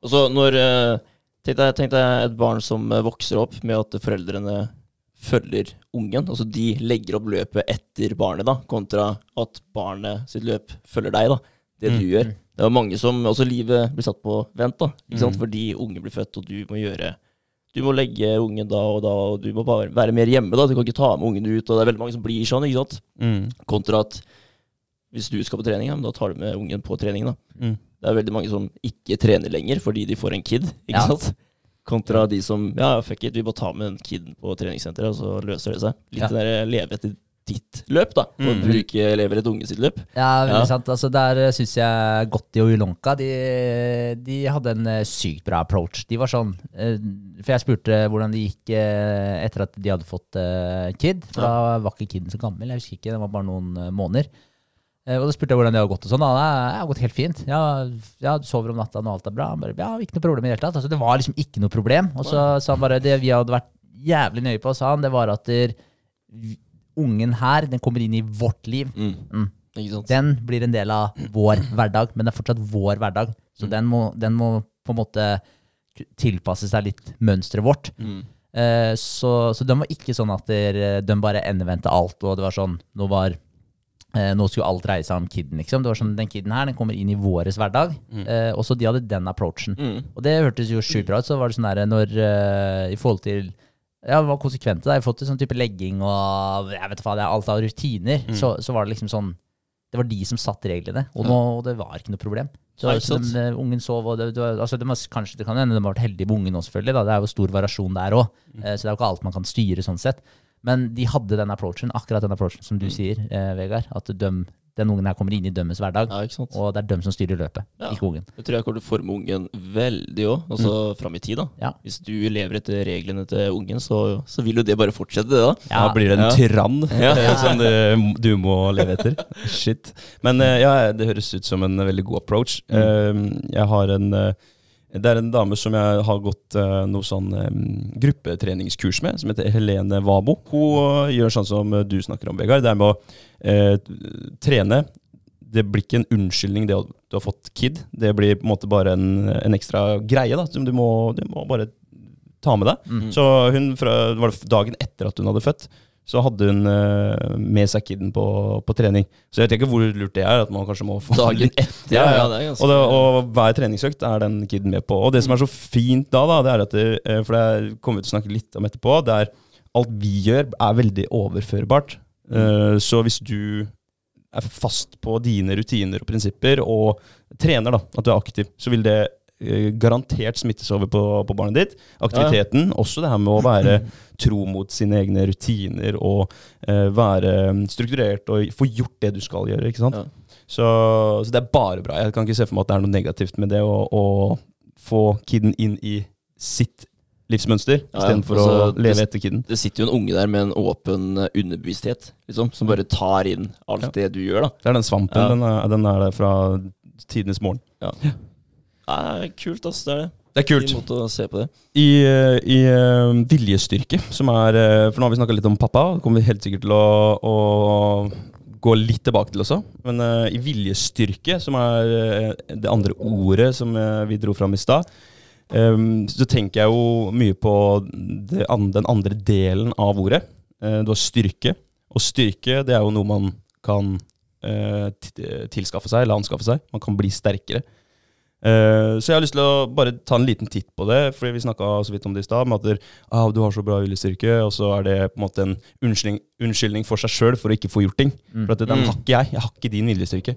Altså når eh, Tenk deg, tenk deg et barn som eh, vokser opp med at foreldrene følger ungen. Altså de legger opp løpet etter barnet, da, kontra at barnet sitt løp følger deg. da, Det du Mm. gjør. Det er mange som altså livet blir satt på vent, da, ikke sant? Mm. fordi unge blir født, og du må gjøre du må legge ungen da og da, og du må bare være mer hjemme. da, Du kan ikke ta med ungen ut. og Det er veldig mange som blir sånn. ikke sant? Mm. Kontra at hvis du skal på trening, da tar du med ungen på trening. da. Mm. Det er veldig mange som ikke trener lenger fordi de får en kid. ikke Ja. sant? Kontra de som ja, fuck it, vi bare tar med en kid på treningssenteret, og så løser det seg. Litt Ja. den der leve etter ditt løp, da. Og du ikke lever et unge sitt løp. Ja, veldig Ja. sant. Altså, der syns jeg Gotti og Ulonka de, de hadde en eh, sykt bra approach. De var sånn eh, For jeg spurte hvordan det gikk eh, etter at de hadde fått eh, kid. For da var ikke kiden så gammel. Jeg husker ikke, det var bare noen eh, måneder. Eh, og da spurte jeg hvordan det hadde gått. og sånn. Ja, det har gått helt fint. Ja, ja, du sover om natta og alt er bra. Han bare, ja, ikke noe problem i det hele tatt. Altså, det var liksom ikke noe problem. Og så sa han bare det vi hadde vært jævlig nøye på, sa han, det var at der, ungen her, den kommer inn i vårt liv. Mm. Mm. Ikke sant? Den blir en del av vår hverdag, men det er fortsatt vår hverdag. Så den, må, den må på en måte tilpasse seg litt mønsteret vårt. Mm. Eh, så, så den var ikke sånn at der, de bare endevendte alt, og det var sånn Nå var Eh, nå skulle alt dreie seg om kiden, liksom. Det var sånn, Den kiden her den kommer inn i våres hverdag. Eh, og så de hadde den approachen. Og det hørtes jo sjukt bra ut. Så var det sånn der når eh, I forhold til Ja, vi var konsekvente da, har fått sånn type legging og jeg vet hva det er, alt av rutiner, så, så var det liksom sånn Det var de som satte reglene, og, nå, og det var ikke noe problem. Så, så de, eh, ungen sov, og det, det, var- altså det, må, kanskje det kan hende de har vært heldige med ungen òg, selvfølgelig. Da. Det er jo stor variasjon der òg, så det er jo ikke alt man kan styre sånn sett. Men de hadde den approachen, akkurat den approachen som du sier, eh, Vegard. At døm, den ungen her kommer inn i dømmes hverdag, Ja, ikke sant? og det er dem som styrer løpet, Ja. ikke ungen. Det tror jeg kommer til å forme ungen veldig òg, altså fram i tid. da. Ja. Hvis du lever etter reglene til ungen, så, så vil jo det bare fortsette, det da. Ja. Da blir det en Ja. tyrann Ja. eh, som du, du må leve etter. Shit. Men eh, ja, det høres ut som en veldig god approach. Mm. Jeg har en eh, Det er en dame som jeg har gått uh, noe sånn um, gruppetreningskurs med, som heter Helene Wabo. Hun eh, gjør sånn som eh, du snakker om, Vegard. Det er med å uh, trene. Det blir ikke en unnskyldning det at du har fått kid. Det blir på en måte bare en, en ekstra greie da, som du må, du må bare ta med deg. Så hun fra, var det dagen etter at hun hadde født, så hadde hun uh, med seg kiden på, på trening. Så jeg vet ikke hvor lurt det er. at man kanskje må få Dagen etter, Ja, ja, ja. Og, det, og hver treningsøkt er den kiden med på. Og det som er så fint da, da det er at det, eh, for det kommer vi til å snakke litt om etterpå, det er alt vi gjør er veldig overførbart. Uh, Så hvis du er fast på dine rutiner og prinsipper, og trener, da, at du er aktiv, så vil det garantert smittes over på, på barnet ditt. Aktiviteten, også det her med å være tro mot sine egne rutiner og eh, være strukturert og få gjort det du skal gjøre. ikke sant? Ja. Så, så det er bare bra. Jeg kan ikke se for meg at det er noe negativt med det å, å få kiden inn i sitt livsmønster, Ja, ja. istedenfor Altså, å leve etter kiden. Det sitter jo en unge der med en åpen eh, underbevissthet, liksom, som bare tar inn alt Ja. det du gjør. da. Det er den svampen. Ja. Den, er, den er der fra tidenes morgen. Ja, kult, ass. Det er det. Det er kult. Det. I, eh, i uh, viljestyrke, som er uh, For nå har vi snakka litt om pappa, det kommer vi helt sikkert til å, å gå litt tilbake til også. Men uh, i viljestyrke, som er det andre ordet som vi dro fram i stad, um, så tenker jeg jo mye på det, an- den andre delen av ordet. Du har styrke. Og styrke, det er jo noe man kan tilskaffe seg, eller anskaffe seg. Man kan bli sterkere. Eh, så jeg har lyst til å bare ta en liten titt på det, fordi vi snakka så vidt om det i stad. Med at der, ah, du har så bra viljestyrke, og så er det på en måte en unnskyldning, unnskyldning for seg sjøl for å ikke få gjort ting. For at den Mm. har ikke jeg. Jeg har ikke din viljestyrke.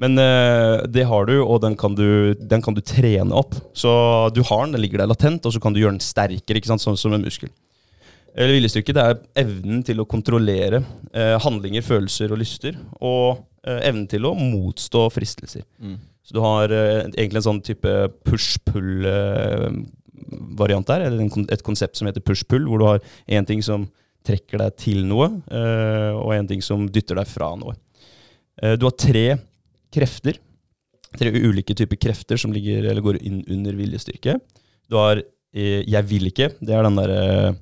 Men uh, det har du, og den kan du, den kan du trene opp. Så du har den, den ligger der latent, og så kan du gjøre den sterkere, ikke sant? sånn som en muskel. Eller viljestyrke det er evnen til å kontrollere uh, handlinger, følelser og lyster, og eh, evnen til å motstå fristelser. Mm. Så du har eh, egentlig en sånn type push-pull-variant der, eller et konsept som heter push-pull, hvor du har én ting som trekker deg til noe, eh, og en ting som dytter deg fra noe. Eh, du har tre krefter, tre ulike typer krefter som ligger, eller går inn under viljestyrke. Du har 'jeg vil ikke', det er den derre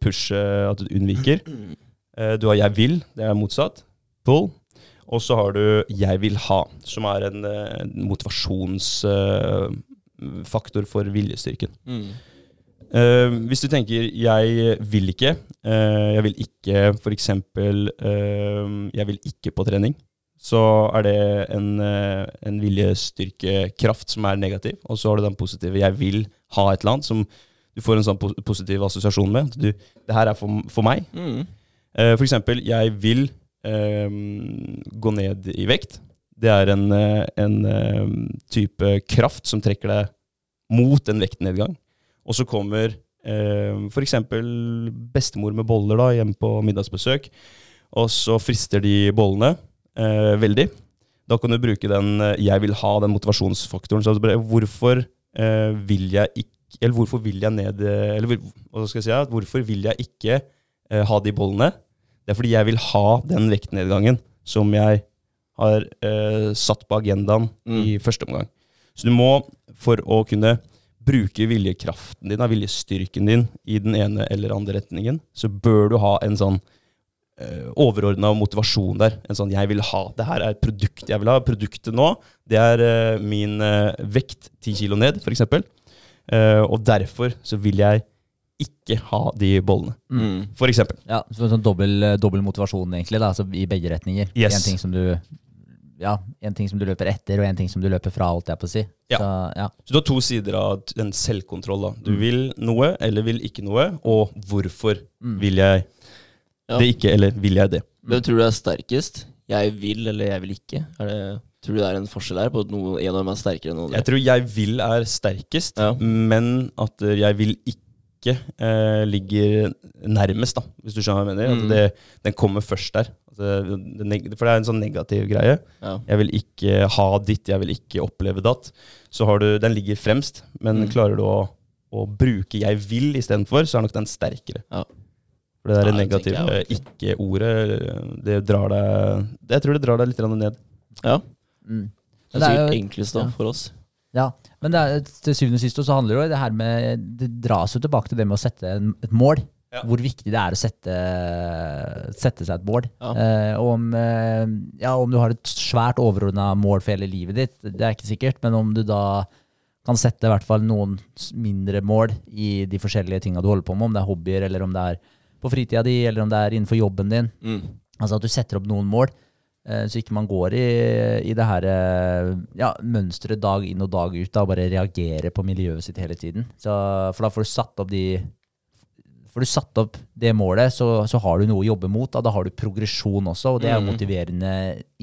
pushet, at du unnviker. Du har 'jeg vil', det er motsatt. Pull. Og så har du 'jeg vil ha', som er en eh, motivasjonsfaktor for viljestyrken. Mm. Uh, hvis du tenker 'jeg vil ikke', uh, jeg vil ikke f.eks. Uh, 'jeg vil ikke på trening', så er det en, uh, en viljestyrkekraft som er negativ. Og så har du den positive 'jeg vil ha et eller annet', som du får en sånn positiv assosiasjon med. Du, det her er for, for meg. Mm. Uh, For eksempel, jeg vil gå ned i vekt. Det er en, eh, en eh, type kraft som trekker deg mot en vektnedgang. Og så kommer eh, f.eks. bestemor med boller da, hjem på middagsbesøk, og så frister de bollene eh, veldig. Da kan du bruke den eh, 'jeg vil ha', den motivasjonsfaktoren. Så hvorfor eh, vil jeg ikke Eller hvorfor vil jeg ned eh, Eller hva skal jeg si? Hvorfor vil jeg ikke eh, ha de bollene? Det er fordi jeg vil ha den vektnedgangen som jeg har eh, satt på agendaen i første omgang. Så du må, for å kunne bruke viljekraften din, viljestyrken din, i den ene eller andre retningen, så bør du ha en sånn eh, overordna motivasjon der. En sånn 'jeg vil ha'. Det her er et produkt jeg vil ha. Produktet nå, det er eh, min eh, vekt ti kilo ned, f.eks. Eh, og derfor så vil jeg ikke ha de bollene. Mm. For eksempel. Ja, så en sånn dobbel, dobbel motivasjon egentlig, da, altså i begge retninger. Yes. En ting som du ja, en ting som du løper etter, og en ting som du løper fra, holdt jeg på å si. Ja. Så, ja. Så du har to sider av en selvkontroll. da. Du Mm. vil noe eller vil ikke noe, og hvorfor Mm. vil jeg Ja. det ikke, eller vil jeg det? Hvem tror du er sterkest? Jeg vil eller jeg vil ikke? Er det, tror du det er en forskjell her på at noe, en av dem er sterkere enn noen Jeg tror jeg vil er sterkest, Ja. men at eh, jeg vil ikke eh, ligger nærmest, da, hvis du skjønner hva jeg mener. Mm. At det, den kommer først der. Altså, det, for det er en sånn negativ greie. Ja. Jeg vil ikke ha ditt, jeg vil ikke oppleve datt. Så har du, den ligger fremst, men Mm. klarer du å, å bruke 'jeg vil' istedenfor, så er nok den sterkere. Ja. For det der Ja, det negative ikke-ordet, det drar deg Jeg tror det drar deg litt ned. ja. Mm. Det er er sikkert enklest da, ja. for oss. Ja, men det er, til syvende og sist så handler det jo det her med Det dras jo tilbake til det med å sette en, et mål. Ja. Hvor viktig det er å sette, sette seg et mål. Ja. Eh, og om, eh, ja, om du har et svært overordna mål for hele livet ditt, det er ikke sikkert, men om du da kan sette i hvert fall noen mindre mål i de forskjellige tinga du holder på med, om det er hobbyer, eller om det er på fritida di, eller om det er innenfor jobben din. Mm. Altså at du setter opp noen mål, så ikke man går i, i det her eh, ja, mønsteret dag inn og dag ut da, og bare reagerer på miljøet sitt hele tiden. Så, for da får du satt opp de Får du satt opp det målet, så, så har du noe å jobbe mot. Da, da har du progresjon også, og det er Mm. motiverende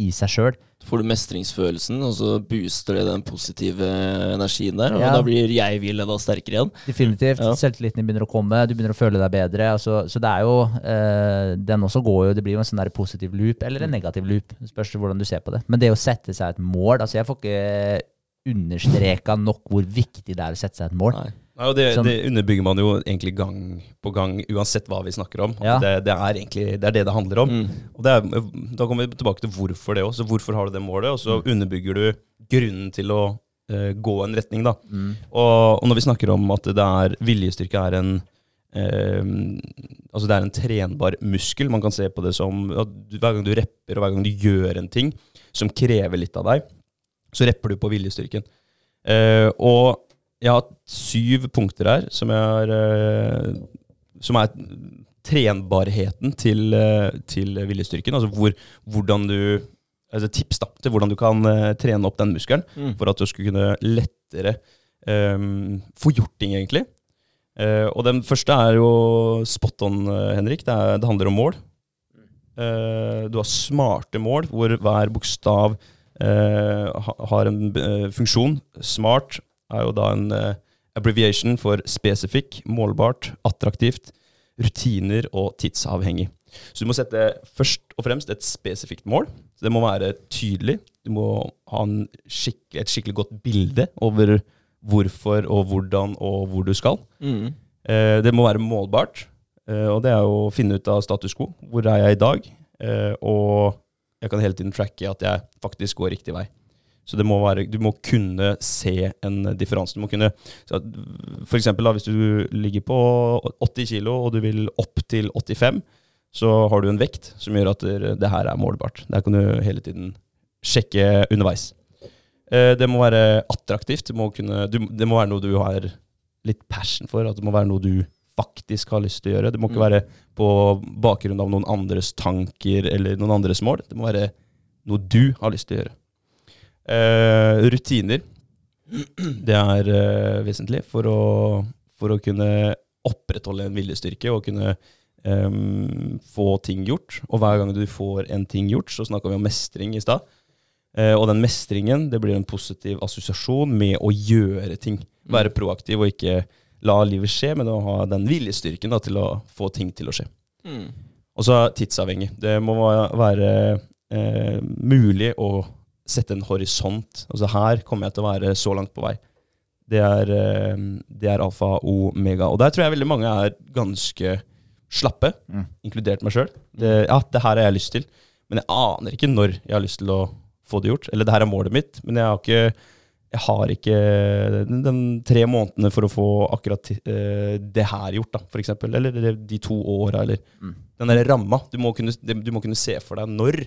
i seg sjøl. får du mestringsfølelsen, og så booster det den positive energien der. Og Ja. da blir jeg vil enda sterkere igjen. Definitivt. Ja. Selvtilliten begynner å komme, du begynner å føle deg bedre. Altså, så det er jo eh, Den også går jo Det blir jo en sånn der positiv loop, eller en negativ loop. Det spørs hvordan du ser på det. Men det å sette seg et mål Altså, jeg får ikke understreka nok hvor viktig det er å sette seg et mål. Nei. Nei, det, sånn. det underbygger man jo egentlig gang på gang, uansett hva vi snakker om. Ja. Det, det er egentlig det er det det handler om. Mm. Og det er, da kommer vi tilbake til hvorfor det også. Hvorfor har du det målet? Og så underbygger du grunnen til å uh, gå en retning. da. Mm. Og, og når vi snakker om at det er viljestyrke er en Uh, altså det er en trenbar muskel. Man kan se på det som du, hver gang du repper, og hver gang du gjør en ting som krever litt av deg, så repper du på viljestyrken. Uh, og jeg har syv punkter her som, har, eh, som er trenbarheten til, eh, til viljestyrken. Altså hvor, hvordan du altså Tips da, til hvordan du kan eh, trene opp den muskelen Mm. for at du skulle kunne lettere um, få gjort ting, egentlig. Uh, og den første er jo spot on, Henrik. Det, er, det handler om mål. Uh, du har smarte mål, hvor hver bokstav uh, har en funksjon. Smart er jo da en uh, abbreviation for spesifikk, målbart, attraktivt, rutiner og tidsavhengig. Så du må sette først og fremst et spesifikt mål. Så det må være tydelig. Du må ha en skikk, et skikkelig godt bilde over hvorfor og hvordan og hvor du skal. Mm. Eh, det må være målbart, eh, og det er å finne ut av status quo. Hvor er jeg i dag? Eh, og jeg kan hele tiden tracke at jeg faktisk går riktig vei. Så det må være, du må kunne se en differanse. Du må kunne, så at, for eksempel da, hvis du ligger på 80 kilo og du vil opp til 85, så har du en vekt som gjør at det, det her er målbart. Der kan du hele tiden sjekke underveis. Eh, det må være attraktivt. Det må, kunne, du, det må være noe du har litt passion for. At det må være noe du faktisk har lyst til å gjøre. Det må ikke Mm. være på bakgrunn av noen andres tanker eller noen andres mål. Det må være noe du har lyst til å gjøre. Eh, rutiner. Det er eh, vesentlig for å, for å kunne opprettholde en viljestyrke og kunne em, få ting gjort. Og hver gang du får en ting gjort, så snakka vi om mestring i stad. Eh, og den mestringen det blir en positiv assosiasjon med å gjøre ting. Være proaktiv og ikke la livet skje, men å ha den viljestyrken da, til å få ting til å skje. Mm. Og så tidsavhengig. Det må være eh, mulig å sette en horisont. Altså her kommer jeg til å være så langt på vei. Det er, eh, det er alfa og omega. Og der tror jeg veldig mange er ganske slappe, Mm. inkludert meg sjøl. Ja, det her har jeg lyst til, men jeg aner ikke når jeg har lyst til å få det gjort. Eller det her er målet mitt, men jeg har ikke, jeg har ikke den, den tre månedene for å få akkurat eh, det her gjort, da, eksempel. Eller de to åra, eller Mm. den derre ramma. Du må, kunne, du må kunne se for deg når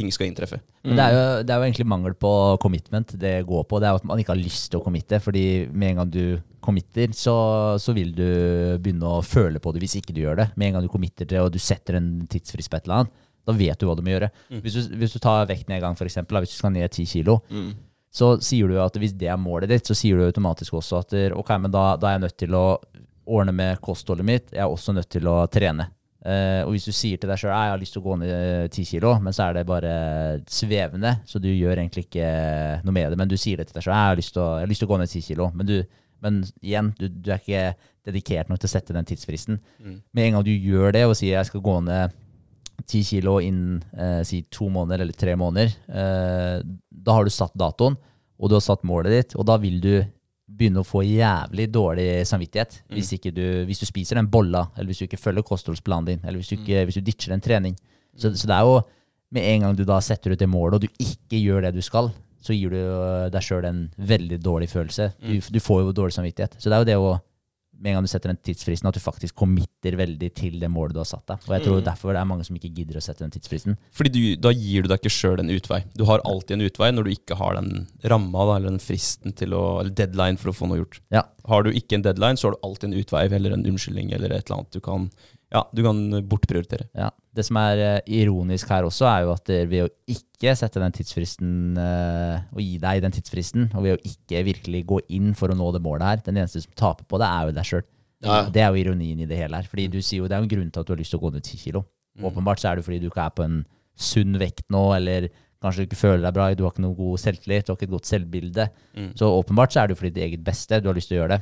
ting skal inntreffe. Men det er, jo, det er jo egentlig mangel på commitment det går på. Det er jo at man ikke har lyst til å committe. Fordi med en gang du committer, så, så vil du begynne å føle på det hvis ikke du gjør det. Med en gang du committer til og du setter en tidsfrist på et eller annet, da vet du hva du må gjøre. Hvis, du, hvis du tar vektnedgang, f.eks., hvis du skal ned 10 kilo, så sier du at hvis det er målet ditt, så sier du automatisk også at ok, men da, da er jeg nødt til å ordne med kostholdet mitt. Jeg er også nødt til å trene. Eh, og hvis du sier til deg sjøl jeg har lyst til å gå ned 10 kilo, men så er det bare svevende, så du gjør egentlig ikke noe med det, men du sier det til deg sjøl jeg, jeg har lyst til å gå ned 10 kilo, men, du, men igjen, du, du er ikke dedikert nok til å sette den tidsfristen. Med en gang du gjør det og sier jeg skal gå ned 10 kilo innen eh, si to måneder eller tre måneder, eh, da har du satt datoen, og du har satt målet ditt, og da vil du begynne å få jævlig dårlig samvittighet hvis, ikke du, hvis du spiser den bolla, eller hvis du ikke følger kostholdsplanen din, eller hvis du, ikke, hvis du ditcher en trening. Så, så det er jo med en gang du da setter ut det målet, og du ikke gjør det du skal, så gir du øh, deg sjøl en veldig dårlig følelse. Du, du får jo dårlig samvittighet. Så det er jo det å med en gang du setter den tidsfristen, at du faktisk committer veldig til det målet du har satt deg. Og jeg tror derfor det er mange som ikke gidder å sette den tidsfristen. Fordi du, da gir du deg ikke sjøl en utvei. Du har alltid en utvei når du ikke har den ramma da, eller den fristen til å, eller deadline for å få noe gjort. Ja. Har du ikke en deadline, så har du alltid en utvei eller en unnskyldning eller et eller annet du kan, ja, du kan bortprioritere. Ja. Det som er eh, ironisk her også, er jo at eh, ved å ikke sette den tidsfristen, eh, og gi deg den tidsfristen, og ved å ikke virkelig gå inn for å nå det målet her, den eneste som taper på det, er jo deg sjøl. Ja. Det er jo ironien i det hele her. Fordi du sier jo det er jo en grunn til at du har lyst til å gå ned 10 kilo. Åpenbart så er det fordi du ikke er på en sunn vekt nå, eller kanskje du ikke føler deg bra, du har ikke noe god selvtillit, du har ikke et godt selvbilde. Så åpenbart så er det jo fordi ditt eget beste, du har lyst til å gjøre det.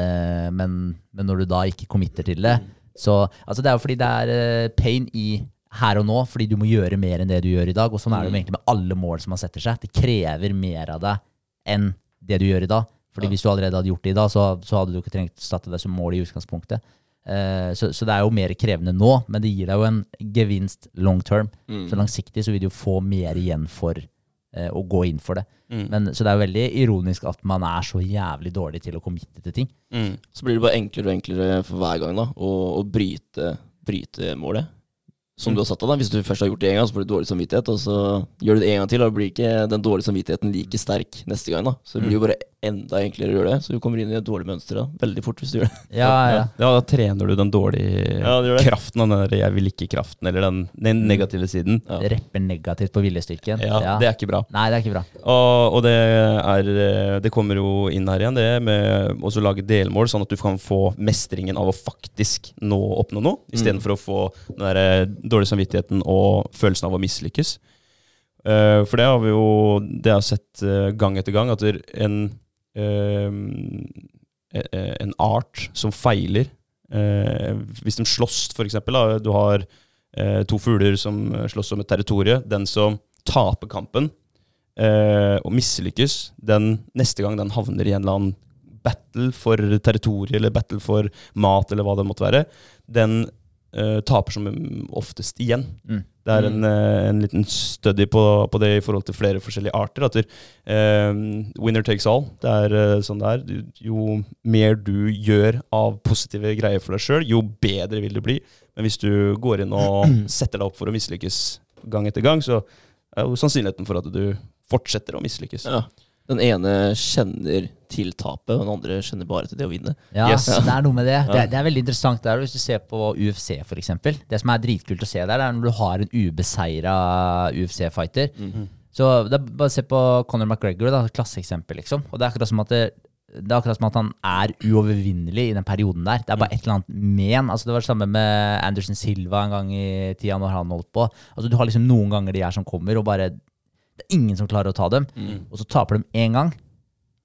Eh, men, men når du da ikke committer til det, så Altså, det er jo fordi det er eh, pain i her og nå, fordi du må gjøre mer enn det du gjør i dag. Og sånn er det jo egentlig med alle mål som man setter seg. Det krever mer av deg enn det du gjør i dag. Fordi hvis du allerede hadde gjort det i dag, så, så hadde du ikke trengt å sette deg som mål i utgangspunktet. Uh, så, så det er jo mer krevende nå, men det gir deg jo en gevinst long term. Så langsiktig så vil du jo få mer igjen for å gå inn for det. Men, så det er veldig ironisk at man er så jævlig dårlig til å committe til ting. Så blir det bare enklere og enklere for hver gang da, å, å bryte, bryte målet. Som du har satt deg da. Hvis du først har gjort det en gang, så får du dårlig samvittighet. Og så gjør du det en gang til, og da blir ikke den dårlige samvittigheten like sterk neste gang. da. Så det blir jo bare enda enklere å gjøre det. Så du kommer inn i et dårlig mønster da. veldig fort hvis du gjør det. Ja, ja. Ja, da trener du den dårlige Ja, det det. kraften, den der 'jeg vil ikke'-kraften, eller den, den negative siden. Ja. Repper negativt på viljestyrken. Ja, Det er ikke bra. Nei, det er ikke bra. Og, og det, er, eh, det kommer jo inn her igjen, det med å lage delmål, sånn at du kan få mestringen av å faktisk nå oppnå noe, istedenfor å få den der dårlige samvittigheten og følelsen av å mislykkes. Uh, for det har vi jo det har sett eh, gang etter gang, at en, eh, en art som feiler Hvis de slåss, da, du har to fugler som slåss om et territorie. Den som taper kampen, og mislykkes, den neste gang den havner i en eller annen battle for territoriet, eller battle for mat, eller hva det måtte være, den eh, taper som oftest igjen. Mm. Det er en, uh, en liten study på, på det i forhold til flere forskjellige arter. At eh, winner takes all. Det er sånn det er. Jo mer du gjør av positive greier for deg sjøl, jo bedre vil du bli. Men hvis du går inn og setter deg opp for å mislykkes gang etter gang, så er jo sannsynligheten for at du fortsetter å mislykkes. Ja. Den ene kjenner til tapet, og den andre kjenner bare til det å vinne. Ja, Yes. det er noe med det. Det er, det er veldig interessant der, hvis du ser på UFC, eksempel. Det som er dritkult å se der, er når du har en ubeseira UFC-fighter. Så det er bare se på Conor McGregor, da, klasseeksempel, liksom. Og det er akkurat som at det, det er akkurat som at han er uovervinnelig i den perioden der. Det er bare et eller annet men. Altså, det var det samme med Anderson Silva en gang i tida når han holdt på. Altså, du har liksom noen ganger de her som kommer, og bare Det er ingen som klarer å ta dem. Og så taper de én gang.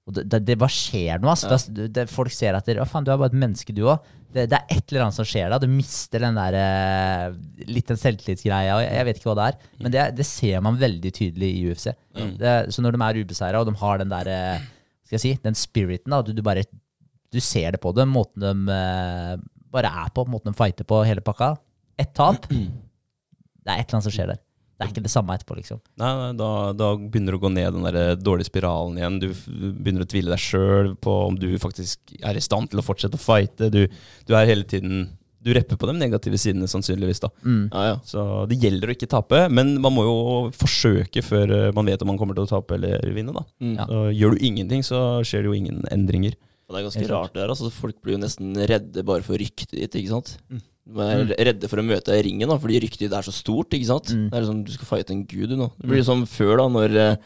Og det, det, bare skjer noe. ass. Det, det, folk ser etter Å, faen, du er bare et menneske, du òg. Det, er et eller annet som skjer da. Du mister den der eh, litt den selvtillitsgreia. Jeg, jeg vet ikke hva det er. Men det, det ser man veldig tydelig i UFC. Det, så når de er ubeseira, og de har den der eh, skal jeg si, den spiriten da, du, du bare Du ser det på dem, måten de eh, bare er på, måten de fighter på, hele pakka. Ett tap. Det er et eller annet som skjer der. Det er ikke det samme etterpå, liksom. Nei, nei da, da begynner du å gå ned den der dårlige spiralen igjen. Du begynner å tvile deg sjøl på om du faktisk er i stand til å fortsette å fighte. Du, du er hele tiden du repper på de negative sidene, sannsynligvis. da. Mm. Ja, ja. Så det gjelder å ikke tape, men man må jo forsøke før eh, man vet om man kommer til å tape eller vinne. da. Mm. Ja. Så gjør du ingenting, så skjer det jo ingen endringer. Og Det er ganske rart det her. Altså, folk blir jo nesten redde bare for ryktet ditt, ikke sant. Mm. De er redde for å møte deg i ringen da, fordi ryktet ditt er så stort, ikke sant. Mm. Det er liksom, Du skal fighte en gud, du nå. Det blir som før, da, når eh,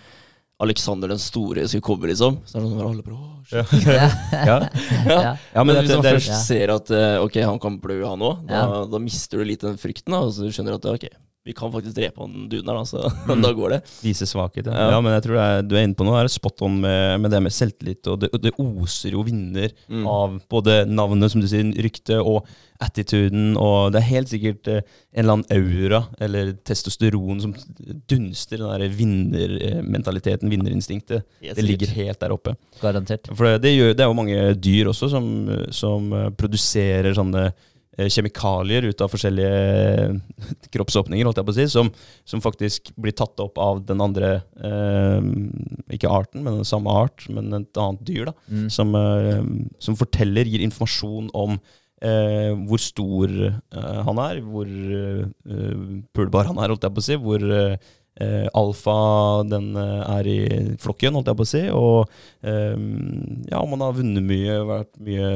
Alexander den store skulle komme, liksom. Så er det sånn alle bare, «Åh. Ja, Ja. ja. Ja. Men men hvis man først ser at eh, ok, han kan blø, han òg, da, Ja. da mister du litt den frykten. Da, og så du skjønner at ok, vi kan faktisk drepe han duden her, da, så Mm. da går det. viser svakhet. Ja. Ja. men jeg tror er, du er inne på noe her. Spot on med, med det med selvtillit. Og det, det oser jo vinner Mm. av både navnet, som du sier, ryktet, og attituden. Og det er helt sikkert eh, en eller annen aura, eller testosteron, som dunster den der vinnermentaliteten, vinnerinstinktet. Yes, Det ligger helt der oppe. Garantert. For det, det, gjør, det er jo mange dyr også som, som eh, produserer sånne kjemikalier ut av forskjellige eh, kroppsåpninger, holdt jeg på å si, som, som faktisk blir tatt opp av den andre eh, Ikke arten, men den samme art, men et annet dyr, da. Mm. Som, eh, som forteller, gir informasjon om eh, hvor stor eh, han er, hvor pulbar han er, holdt jeg på å si. Hvor eh, eh, alfa den eh, er i flokken, holdt jeg på å si. Og eh, ja, om han har vunnet mye, vært mye,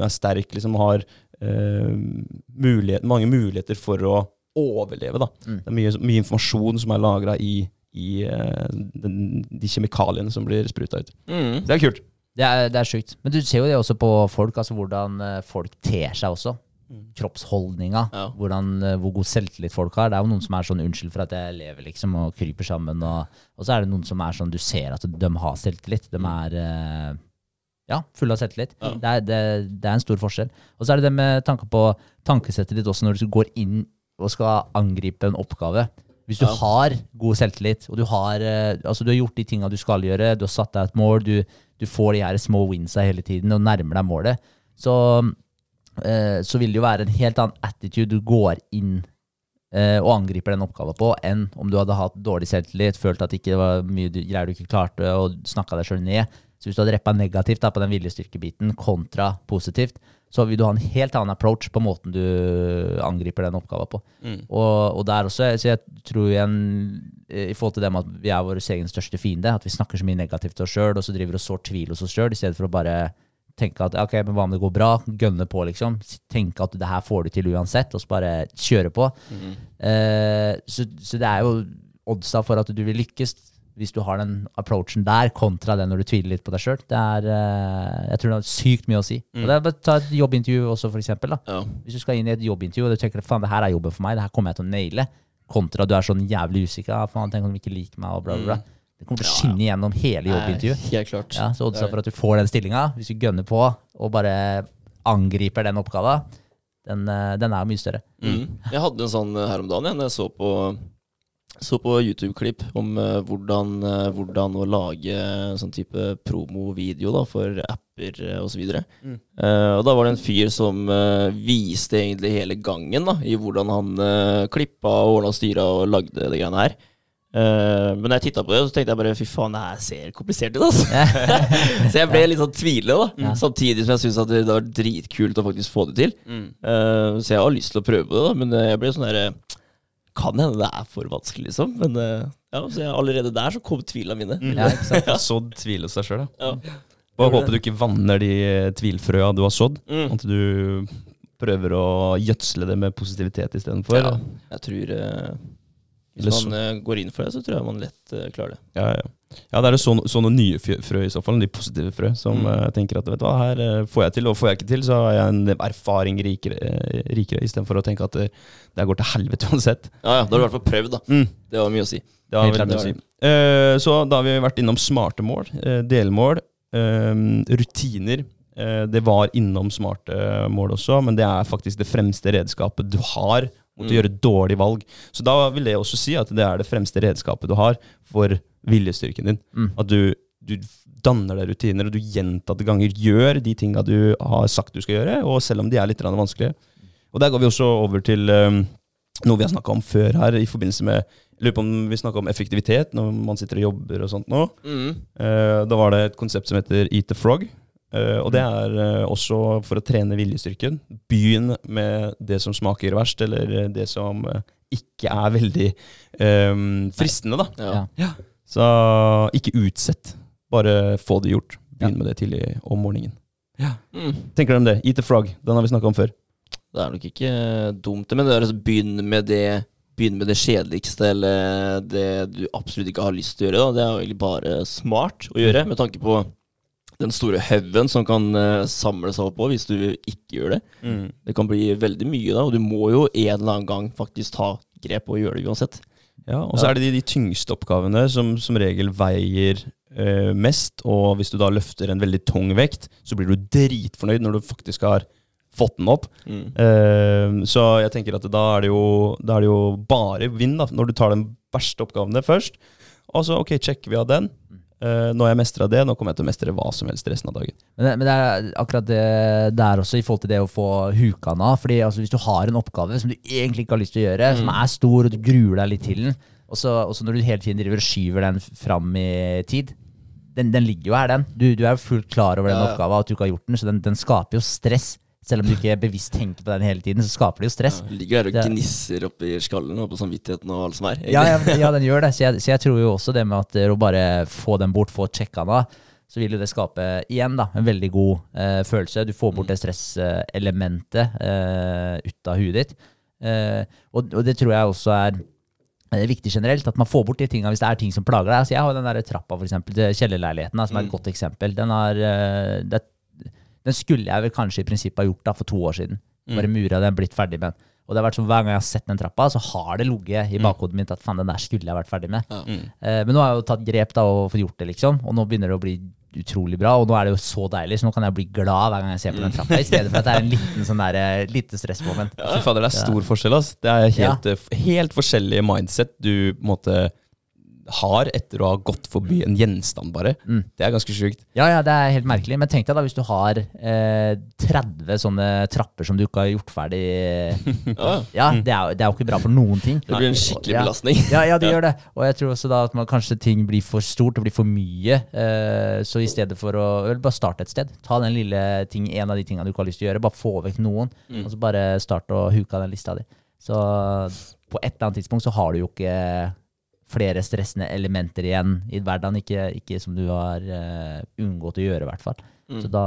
er sterk, liksom har eh, mulighet, mange muligheter for å overleve. da. Mm. Det er mye, mye informasjon som er lagra i, i eh, den, de kjemikaliene som blir spruta ut. Mm. Det er kult. Det er, det er sjukt. Men du ser jo det også på folk, altså hvordan eh, folk ter seg også. Kroppsholdninga. Ja. Hvordan, eh, hvor god selvtillit folk har. Det er jo noen som er sånn 'unnskyld for at jeg lever', liksom, og kryper sammen. Og, og så er det noen som er sånn du ser at de har selvtillit. De er eh, ja, full av selvtillit. Ja. Det, er, det, det er en stor forskjell. Og så er det det med tanke på tankesettet ditt også når du går inn og skal angripe en oppgave. Hvis du Ja. har god selvtillit, og du har, eh, altså du har gjort de tinga du skal gjøre, du har satt deg et mål, du, du får de her små winsa hele tiden og nærmer deg målet, så, eh, så vil det jo være en helt annen attitude du går inn eh, og angriper den oppgaven på, enn om du hadde hatt dårlig selvtillit, følt at det ikke var mye greier du ikke klarte, og snakka deg sjøl ned. Så hvis du hadde reppa negativt da, på den viljestyrkebiten kontra positivt, så vil du ha en helt annen approach på måten du angriper den oppgaven på. Mm. Og, og der også, så jeg tror igjen, eh, i forhold til det med at vi er vår egen største fiende, at vi snakker så mye negativt til oss sjøl, og så driver og sår tvil hos oss sjøl, i stedet for å bare tenke at ok, men hva om det går bra? Gønne på, liksom. Tenke at det her får du til uansett, og så bare kjøre på. Mm. Eh, så, så det er jo oddsa for at du vil lykkes hvis du har den approachen der, kontra den når du tviler litt på deg sjøl. jeg tror det har sykt mye å si. Og det er bare Ta et jobbintervju også, for eksempel. Da. Ja. Hvis du skal inn i et jobbintervju og du tenker faen, det her er jobben for meg, det her kommer jeg til å naile, kontra du er sånn jævlig usikker, ah, faen, tenk om de ikke liker meg, og bla, bla, bla. Det kommer til å skinne gjennom hele jobbintervjuet. Helt klart. Ja, så Det oddsa for at du får den stillinga, hvis du gønner på og bare angriper den oppgava, den, eh, den er mye større. Mm. Jeg hadde en sånn eh, her om dagen jeg, når jeg så på, så på YouTube-klipp om uh, hvordan, uh, hvordan å lage sånn type promovideo da, for apper uh, osv. Mm. Uh, og da var det en fyr som eh, viste egentlig hele gangen da, i hvordan han uh, klippa og ordna styra og lagde det greiene her. Eh, men når jeg titta på det, så tenkte jeg bare fy faen, det her ser komplisert ut. Altså. så jeg ble litt sånn tvilende, da. Ja. Samtidig som jeg syns det, det var dritkult å faktisk få det til. Mm. Eh, så jeg har lyst til å prøve det, da, men eh, jeg ble sånn derre Kan hende det er for vanskelig, liksom. Men eh, ja, så jeg, allerede der så kom tvilene mine. Mm. Ja, ikke sant? Jeg sådd tvil hos deg sjøl. Ja. Bare håper du ikke vanner de eh, tvilfrøa du har sådd. Mm. At du prøver å gjødsle det med positivitet istedenfor. Ja, jeg tror eh, Hvis Eller man eh, går inn for det, så tror jeg man lett eh, klarer det. Ja, ja. Ja, det er så, sånne nye frø i så fall, de positive frø, som Mm. uh, tenker at vet du hva, her eh, får jeg til, og får jeg ikke til, så har jeg en erfaring rikere, eh, rikere istedenfor å tenke at det, det går til helvete uansett. Ja, ja, Da har du i hvert fall prøvd, da. Mm. Det var mye å si. Det har Helt veldig mye å si. Uh, så da har vi vært innom smarte mål, uh, delmål, rutiner. Det var innom smarte mål også, men det er faktisk det fremste redskapet du har mot å Mm. gjøre dårlige valg. Så da vil det også si at det er det fremste redskapet du har for viljestyrken din. Mm. At du, du danner deg rutiner, og du gjentatte ganger gjør de tinga du har sagt du skal gjøre, og selv om de er litt vanskelige. Og der går vi også over til um, noe vi har snakka om før her, i forbindelse med lurer på om vi snakka om effektivitet når man sitter og jobber og sånt nå. Mm. Uh, da var det et konsept som heter Eat the Frog. Eh, og det er uh, også for å trene viljestyrken. Begynn med det som smaker verst, eller eh, det som uh, ikke er veldig um, fristende, da. Ja. Ja. Så ikke utsett. Bare få det gjort. Begynn med det tidlig om morgenen. Mm. Tenker dere om det? Eat the frog. Den har vi snakka om før. Det er nok ikke dumt, men det er altså begynn med det Begynn med det kjedeligste eller det du absolutt ikke har lyst til å gjøre. Da. Det er jo egentlig bare smart å gjøre, med tanke på den store haugen som kan uh, samle seg opp på hvis du ikke gjør det. Det kan bli veldig mye da, og du må jo en eller annen gang faktisk ta grep og gjøre det uansett. Ja, og så er det de, de tyngste oppgavene som som regel veier uh, mest. Og hvis du da løfter en veldig tung vekt, så blir du dritfornøyd når du faktisk har fått den opp. Mm. Uh, så jeg tenker at da er det jo, er det jo bare vinn, da, når du tar den verste oppgavene først. Og så ok, sjekker vi av den. Eh, nå har jeg mestra det, nå kommer jeg til å mestre hva som helst resten av dagen. Men det, men det er akkurat det der også, i forhold til det å få huka den av. Fordi altså, hvis du har en oppgave som du egentlig ikke har lyst til å gjøre, som er stor, og du gruer deg litt til den, og så og så når du hele tiden driver og skyver den fram i tid Den, den ligger jo her, den. Du, du er jo fullt klar over den Ja, ja. oppgaven, at du ikke har gjort den, så den, den skaper jo stress. Selv om du ikke bevisst tenker på den hele tiden, så skaper det jo stress. Ja, ligger der og Det- gnisser oppi skallen og på samvittigheten og alt som er. Ja, ja, ja, den gjør det. Så jeg, så jeg tror jo også det med at eh, å bare få den bort, få sjekka den av, så vil jo det skape igjen da, en veldig god uh, følelse. Du får bort det stresselementet uh, ut av huet ditt. Uh, og, og det tror jeg også er eh, viktig generelt, at man får bort de tingene hvis det er ting som plager deg. Altså, jeg har den der trappa for eksempel, til kjellerleiligheten, da, som er et godt eksempel. Den, har, det det, den skulle jeg vel kanskje i prinsippet ha gjort da, for to år siden. Bare mura den, blitt ferdig med den. Og det har vært sånn, Hver gang jeg har sett den trappa, så har det ligget i bakhodet mitt at faen, den der skulle jeg vært ferdig med. Ja. Eh, men nå har jeg jo tatt grep da og fått gjort det, liksom. Og nå begynner det å bli utrolig bra. Og nå er det jo så deilig, så nå kan jeg bli glad hver gang jeg ser på den trappa, i stedet for at det er en liten sånn der, eh, lite stressmoment. Fy fader, det er stor forskjell. ass. Det er helt, ja. helt forskjellige mindset du på en måte har etter å ha gått forbi en gjenstand, bare. Det er ganske sjukt. Ja, ja, det er helt merkelig. Men tenk deg da hvis du har eh, 30 sånne trapper som du ikke har gjort ferdig. Ja, Ja, det er, det er jo ikke bra for noen ting. det blir en skikkelig belastning. Ja, ja, det gjør det. Og jeg tror også da at man, kanskje ting blir for stort og blir for mye. Eh, så i stedet for å vel, bare starte et sted. Ta den lille ting, en av de tingene du ikke har lyst til å gjøre. Bare få vekk noen, og så bare start å huke av den lista di. Så på et eller annet tidspunkt så har du jo ikke flere stressende elementer igjen i hverdagen. Ikke, ikke som du har uh, unngått å gjøre, i hvert fall. Så da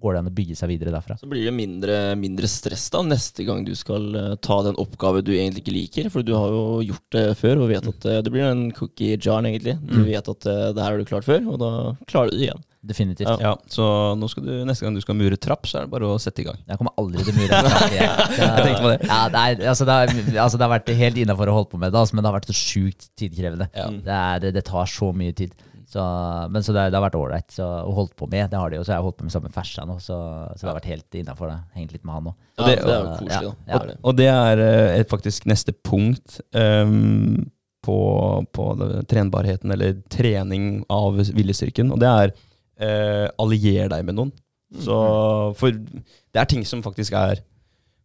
går det an å bygge seg videre derfra. Så blir det mindre, mindre stress da neste gang du skal eh, ta den oppgave du egentlig ikke liker. For du har jo gjort det før og vet at eh, det blir en cookie jar, egentlig. Du vet at eh, det her har du klart før, og da klarer du det igjen. Definitivt. Ja, så nå skal du, neste gang du skal mure trapp, så er det bare å sette i gang. Jeg kommer aldri til å mure trapp. Jeg tenkte på det. Ja, det, er, altså, det, er, altså, det har vært helt innafor å holde på med det, altså, men det har vært så sjukt tidkrevende. Det, er, det, det tar så mye tid. Så, men så det, det har vært ålreit å holde på med. Det har de jo, så jeg har holdt på med sammen Fersa nå, så, så det har vært helt innafor det. Hengt litt med han nå. Ja, det- det, er jo ja, koselig, ja. Det er. Og det er eh, et faktisk neste punkt um, på, på det, trenbarheten, eller trening av viljestyrken. Og det er uh, allier deg med noen. Så For det er ting som faktisk er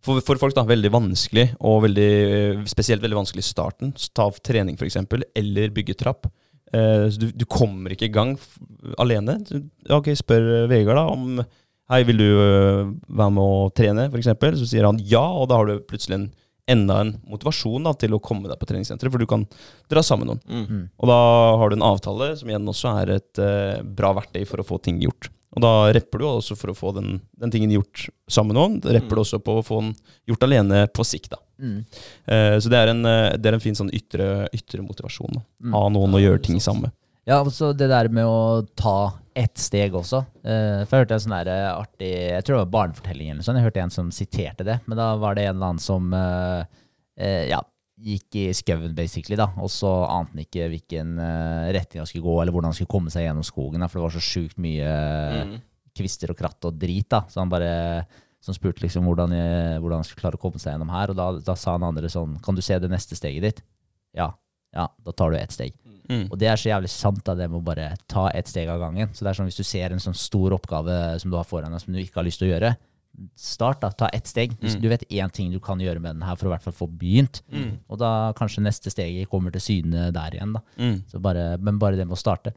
for, for folk da, veldig vanskelig, og veldig, eh, spesielt veldig vanskelig i starten. Så Ta trening, f.eks., eller bygge trapp. Eh, så du, du kommer ikke i gang alene. Ok, spør eh, Vegard da om Hei, vil du øh, være med å trene, f.eks.? Så sier han ja, og da har du plutselig en, enda en motivasjon da, til å komme deg på treningssenteret, for du kan dra sammen med noen. Mm. Og da har du en avtale, som igjen også er et uh, bra verktøy for å få ting gjort. Og da repper du også for å få den, den tingen gjort sammen med noen. Da repper du også på å få den gjort alene på sikt. da. Mm. Eh, så det er en, øh, det er en fin sånn ytre, ytre motivasjon. da. Ha noen å gjøre ting sammen med. Ja, og så det der med å ta ett steg også. Eh, for jeg hørte en sånn der eh, artig Jeg tror det var barnefortelling eller sånt. Jeg hørte en som siterte det. Men da var det en eller annen som eh, eh, ja, gikk i skauen, basically, da. Og så ante han ikke hvilken eh, retning han skulle gå, eller hvordan han skulle komme seg gjennom skogen. Da, for det var så sjukt mye mm. kvister og kratt og drit, da. Så han bare som spurte liksom hvordan, jeg, hvordan han skulle klare å komme seg gjennom her. Og da, da sa han andre sånn Kan du se det neste steget ditt? Ja. Ja, da tar du ett steg. Mm. Og det er så jævlig sant, da, det med å bare ta ett steg av gangen. Så det er sånn hvis du ser en sånn stor oppgave som du har foran deg, som du ikke har lyst til å gjøre, start, da. Ta ett steg. Hvis du vet én ting du kan gjøre med den her for å i hvert fall få begynt, og da kanskje neste steget kommer til syne der igjen, da. Mm. Så bare, men bare det med å starte.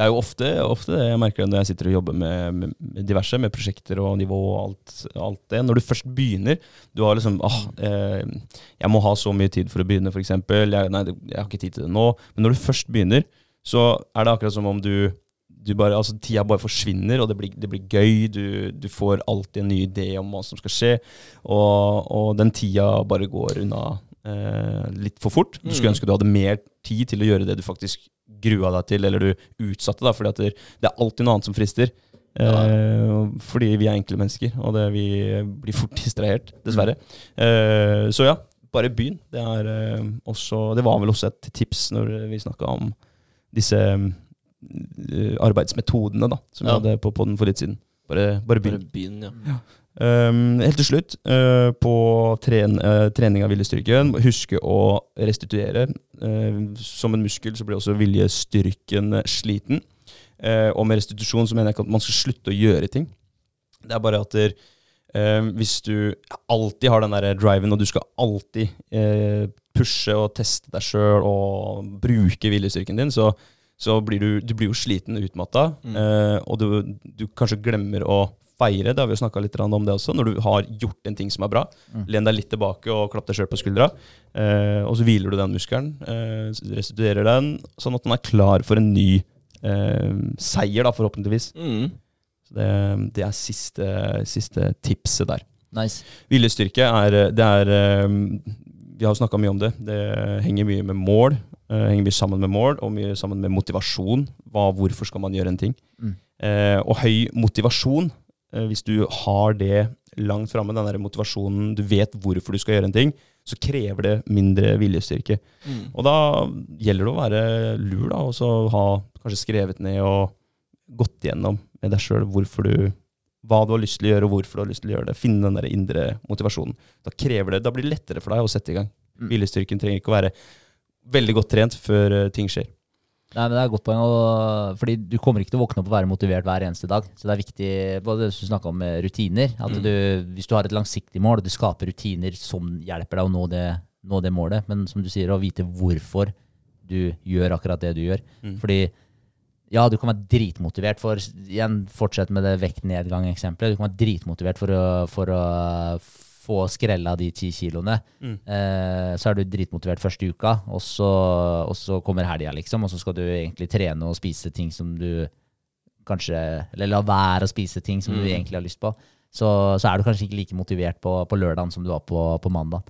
Det er jo ofte, ofte det jeg merker når jeg sitter og jobber med, med, med diverse, med prosjekter og nivå og alt, alt det. Når du først begynner Du har liksom ah, eh, Jeg må ha så mye tid for å begynne, f.eks. Jeg, nei, jeg har ikke tid til det nå. Men når du først begynner, så er det akkurat som om du, du bare, altså Tida bare forsvinner, og det blir, det blir gøy. Du, du får alltid en ny idé om hva som skal skje. Og, og den tida bare går unna eh, litt for fort. Du skulle Mm. ønske du hadde mer tid til å gjøre det du faktisk grua deg til, eller du utsatte. fordi at det, det er alltid noe annet som frister. Eh, fordi vi er enkle mennesker, og det, vi blir fort distrahert, dessverre. Eh, så ja, bare begynn. Det, er, eh, også, det var vel også et tips når vi snakka om disse arbeidsmetodene da, som vi Ja. hadde på podden for litt siden. Bare, bare begynn. Bare begynn, ja. Um, helt til slutt, uh, på tren, uh, trening av viljestyrken, huske å restituere. Uh, som en muskel så blir også viljestyrken sliten. Uh, og med restitusjon så mener jeg ikke at man skal slutte å gjøre ting. Det er bare at der, hvis du alltid har den der driven, og du skal alltid uh, pushe og teste deg sjøl og bruke viljestyrken din, så, så blir du, du blir jo sliten, utmatta, Mm. eh, og du, du kanskje glemmer å feire. Det har vi jo snakka litt om det også. Når du har gjort en ting som er bra, Mm. len deg litt tilbake og klapp deg sjøl på skuldra. Eh, og så hviler du den muskelen, eh, restituerer den, sånn at den er klar for en ny eh, seier, da, forhåpentligvis. Mm. Så det, det er siste, siste tipset der. Nice. Viljestyrke er, det er eh, Vi har snakka mye om det. Det henger mye med mål. Eh, henger mye sammen med mål, og mye sammen med motivasjon. Hva, hvorfor skal man gjøre en ting? Mm. Eh, og høy motivasjon, eh, hvis du har det langt framme, den der motivasjonen, du vet hvorfor du skal gjøre en ting, så krever det mindre viljestyrke. Mm. Og da gjelder det å være lur, da, og så ha kanskje skrevet ned og gått gjennom med deg sjøl hvorfor du hva du har lyst til å gjøre, og hvorfor du har lyst til å gjøre det. Finne den der indre motivasjonen. Da krever det, da blir det lettere for deg å sette i gang. Mm. Viljestyrken trenger ikke å være veldig godt trent før eh, ting skjer. Nei, men det er et godt poeng, og, fordi du kommer ikke til å våkne opp og være motivert hver eneste dag. Så det er viktig, både det du snakka om rutiner, at Mm. hvis du har et langsiktig mål, og du skaper rutiner som hjelper deg å nå det, nå det målet, men som du sier, å vite hvorfor du gjør akkurat det du gjør. Mm. Fordi ja, du kan være dritmotivert for Igjen, fortsett med det vektnedgang-eksempelet. Du kan være dritmotivert for å, for å få skrella de ti kiloene. Mm. Eh, så er du dritmotivert første uka, og så, og så kommer helga, liksom. Og så skal du egentlig trene og spise ting som du kanskje Eller la være å spise ting som du Mm. egentlig har lyst på. Så, så er du kanskje ikke like motivert på, på lørdagen som du var på, på mandag.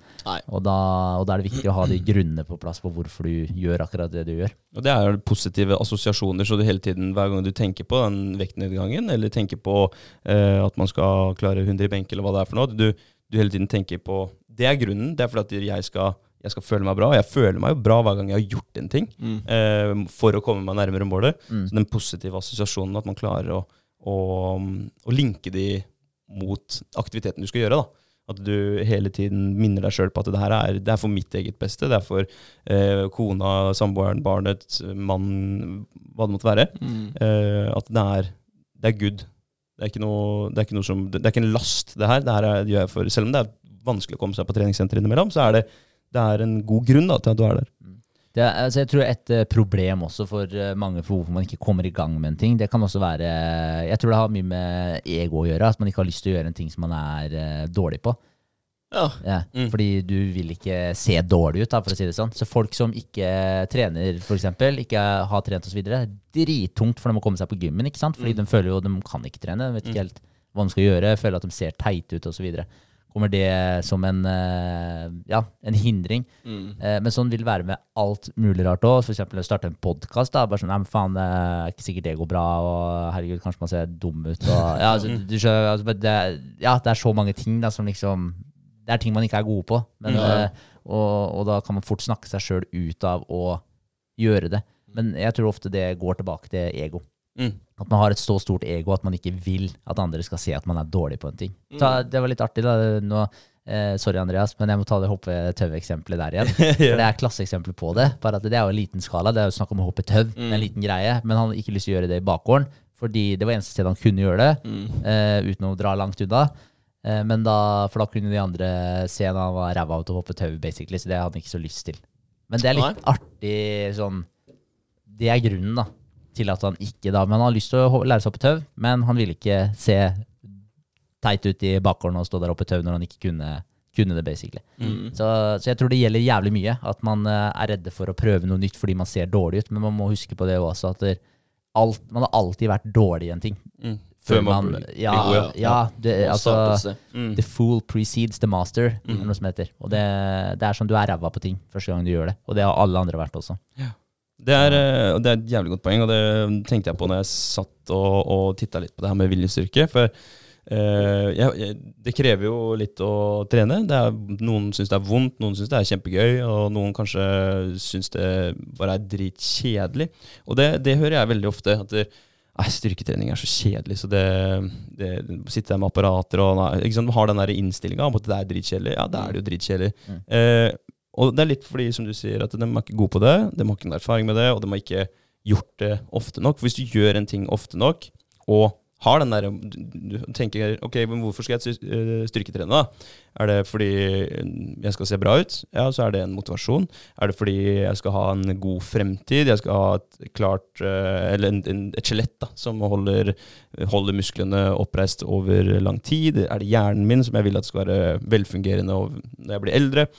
Og da, og da er det viktig å ha de grunnene på plass på hvorfor du gjør akkurat det du gjør. Og det er positive assosiasjoner, så du hele tiden, hver gang du tenker på den vektnedgangen, eller tenker på eh, at man skal klare 100 i benk, eller hva det er for noe, du, du hele tiden tenker på Det er grunnen. Det er fordi at jeg skal, jeg skal føle meg bra. Og jeg føler meg jo bra hver gang jeg har gjort en ting, Mm. eh, for å komme meg nærmere målet. Mm. Så den positive assosiasjonen, at man klarer å, å, å linke de mot aktiviteten du skal gjøre. da. At du hele tiden minner deg sjøl på at det her er, det er for mitt eget beste. Det er for eh, kona, samboeren, barnet, mannen, hva det måtte være. Mm. Eh, at det er, det er good. Det er, ikke noe, det, er ikke noe som, det er ikke en last, det her. Det her er, gjør jeg for, selv om det er vanskelig å komme seg på treningssenter innimellom, så er det, det er en god grunn da, til at du er der. Det er, altså jeg tror et eh, problem også for eh, mange for hvorfor man ikke kommer i gang med en ting, det kan også være Jeg tror det har mye med ego å gjøre. At man ikke har lyst til å gjøre en ting som man er eh, dårlig på. Ja. Ja, Mm. Fordi du vil ikke se dårlig ut, da, for å si det sånn. Så folk som ikke trener, f.eks., ikke har trent osv., er drittungt for dem å komme seg på gymmen. ikke sant? Fordi Mm. de føler jo de kan ikke trene, vet ikke helt hva de skal gjøre, føler at de ser teite ut osv. Kommer det som en, eh, ja, en hindring? Mm. Eh, Men sånn vil det være med alt mulig rart òg. F.eks. å starte en podkast. Bare sånn, nei, men faen, det er ikke sikkert det går bra, og herregud, kanskje man ser dum ut. Og, ja, altså, du skjønner, altså, det, ja, det er så mange ting da, som liksom Det er ting man ikke er gode på. Men, mm. eh, og, og da kan man fort snakke seg sjøl ut av å gjøre det. Men jeg tror ofte det går tilbake til ego. Mm. At man har et så stort ego at man ikke vil at andre skal se at man er dårlig på en ting. Så det var litt artig. da. Nå, eh, sorry, Andreas, men jeg må ta det hoppe-tau-eksempelet der igjen. For det er klasseeksempel på det. Bare at det er jo en liten skala. Det er jo snakk om å hoppe tau. Er en liten greie. Men han hadde ikke lyst til å gjøre det i bakgården, fordi det var eneste sted han kunne gjøre det, Mm. eh, uten å dra langt unna. Eh, men da, for da kunne de andre se at han var ræva til å hoppe tau, basically. Så det hadde han ikke så lyst til. Men det er litt artig sånn Det er grunnen, da. til at han ikke da Men han har lyst til å lære seg å hoppe tau, men han ville ikke se teit ut i bakgården og stå der oppe i tau når han ikke kunne, kunne det, basically. Mm. Så, så jeg tror det gjelder jævlig mye. At man eh, er redde for å prøve noe nytt fordi man ser dårlig ut. Men man må huske på det også, at det, alt, man har alltid vært dårlig i en ting. Mm. Før man Ja, god, ja. ja det, altså sted. Mm. The fool precedes the master, er noe som heter. Og det, det er sånn du er ræva på ting første gang du gjør det. Og det har alle andre vært også. Det er, eh, det er et jævlig godt poeng, og det tenkte jeg på når jeg satt og, og titta litt på det her med viljestyrke. For uh, jeg, jeg, det krever jo litt å trene. Det er, noen syns det er vondt, noen syns det er kjempegøy, og noen kanskje syns det bare er dritkjedelig. Og det, det hører jeg veldig ofte. at det, Nei, styrketrening er så kjedelig, så det, det Sitte der med apparater og nei, ikke sant, har den der innstillinga om at det er dritkjedelig. Ja, det er det jo dritkjedelig. Mm. Eh, og det er litt fordi, som du sier, at de er ikke gode på det. De har ikke noen erfaring med det, og de har ikke gjort det ofte nok. For hvis du gjør en ting ofte nok, og har den der Du tenker ok, men hvorfor skal jeg eh, styrketrene, da? Er det fordi jeg skal se bra ut? Ja, så er det en motivasjon. Er det fordi jeg skal ha en god fremtid? Jeg skal ha et klart eh, Eller en, en, et skjelett da, som holder, holder musklene oppreist over lang tid? Er det hjernen min som jeg vil at skal være velfungerende når jeg blir eldre?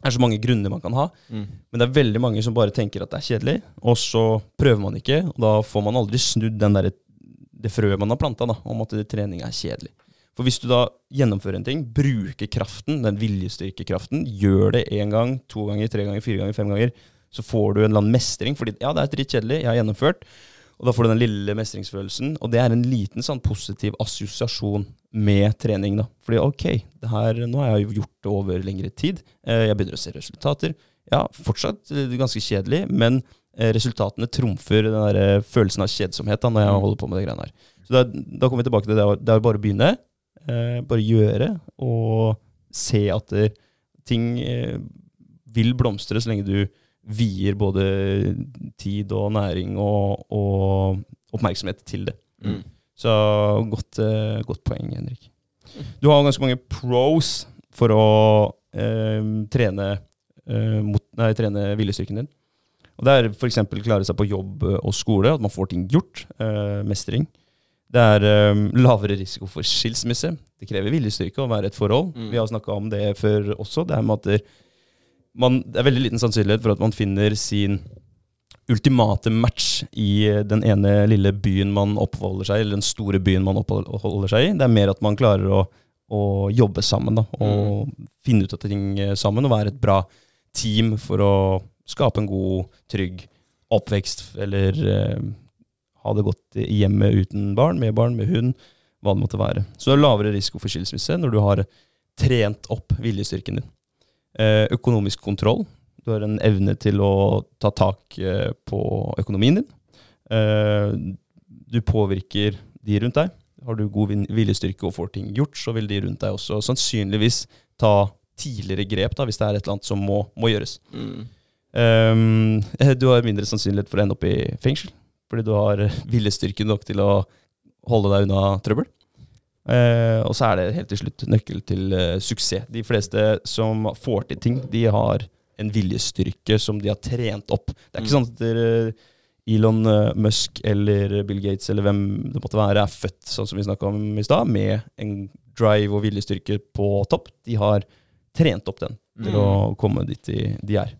Det er så mange grunner man kan ha. Mm. Men det er veldig mange som bare tenker at det er kjedelig, og så prøver man ikke. Og da får man aldri snudd den der, det frøet man har planta da, om at trening er kjedelig. For hvis du da gjennomfører en ting, bruker kraften, den viljestyrkekraften, gjør det én gang, to ganger, tre ganger, fire ganger, fem ganger, så får du en eller annen mestring. Fordi ja, det er dritt kjedelig, jeg har gjennomført. Og da får du den lille mestringsfølelsen. Og det er en liten sånn positiv assosiasjon med trening. da. Fordi ok, her, nå har jeg jo gjort det over lengre tid. Eh, Jeg begynner å se resultater. Ja, fortsatt eh, ganske kjedelig, men resultatene trumfer den der eh, følelsen av kjedsomhet da, når jeg holder på med det greiene her. Så da, da kommer vi tilbake til det. Det er- bare å begynne. eh, Bare gjøre, og se at det, ting eh, vil blomstre så lenge du vier både tid og næring og, og oppmerksomhet til det. Mm. Så godt, eh, godt poeng, Henrik. Du har ganske mange pros for å eh, trene, eh, mot, nei, trene viljestyrken din. Og Det er f.eks. klare seg på jobb eh, og skole, at man får ting gjort. Eh, mestring. Det er eh, lavere risiko for skilsmisse. Det krever viljestyrke å være et forhold. Mm. Vi har snakka om det før også. Det, er med at det, man, det er veldig liten sannsynlighet for at man finner sin ultimate match i den ene lille byen man oppholder seg i, eller den store byen man oppholder seg i. Det er mer at man klarer å, å jobbe sammen da, og finne ut av ting sammen og være et bra team for å skape en god, trygg oppvekst, eller eh, ha det godt i hjemmet uten barn, med barn, med hund, hva det måtte være. Så det er lavere risiko for skilsmisse når du har trent opp viljestyrken din. Eh, økonomisk kontroll. Du har en evne til å ta tak eh, på økonomien din. Eh, du påvirker de rundt deg. Har du god viljestyrke og får ting gjort, så vil de rundt deg også sannsynligvis ta tidligere grep da, hvis det er et eller annet som må, må gjøres. Mm. Ehm, du har mindre sannsynlighet for å ende opp i fengsel, fordi du har viljestyrke nok til å holde deg unna trøbbel. Uh, og så er det helt til slutt nøkkel til uh, suksess. De fleste som får til ting, de har en viljestyrke som de har trent opp. Det er ikke Mm. sånn at Elon eh, Musk eller Bill Gates eller hvem det måtte være, er født sånn som vi snakka om i stad, med en drive og viljestyrke på topp. De har trent opp den til Mm. å komme dit de, de er.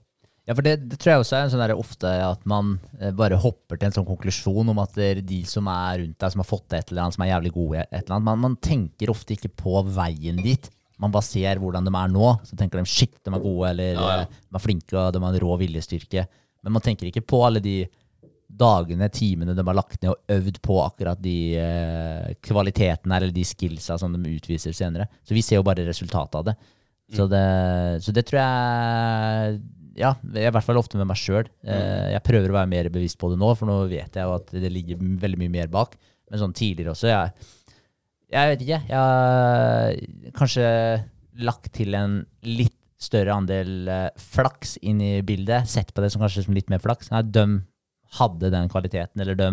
Ja, for det, det tror jeg også er en sånn der ofte at man eh, bare hopper til en sånn konklusjon om at det er de som er rundt deg, som har fått til et eller annet, som er jævlig gode i et eller annet. Man, man tenker ofte ikke på veien dit. Man bare ser hvordan de er nå, så tenker de shit, de er gode, eller Ja, ja. eh, de er flinke, og de har en rå viljestyrke. Men man tenker ikke på alle de dagene, timene de har lagt ned og øvd på akkurat de eh, kvalitetene eller de skillsa som de utviser senere. Så vi ser jo bare resultatet av det. Så det, så det tror jeg Ja, i hvert fall ofte med meg sjøl. Eh, jeg prøver å være mer bevisst på det nå, for nå vet jeg jo at det ligger veldig mye mer bak. Men sånn tidligere også. Jeg, jeg vet ikke. Jeg har kanskje lagt til en litt større andel eh, flaks inn i bildet. Sett på det som kanskje som litt mer flaks. Nei, de hadde den kvaliteten, eller de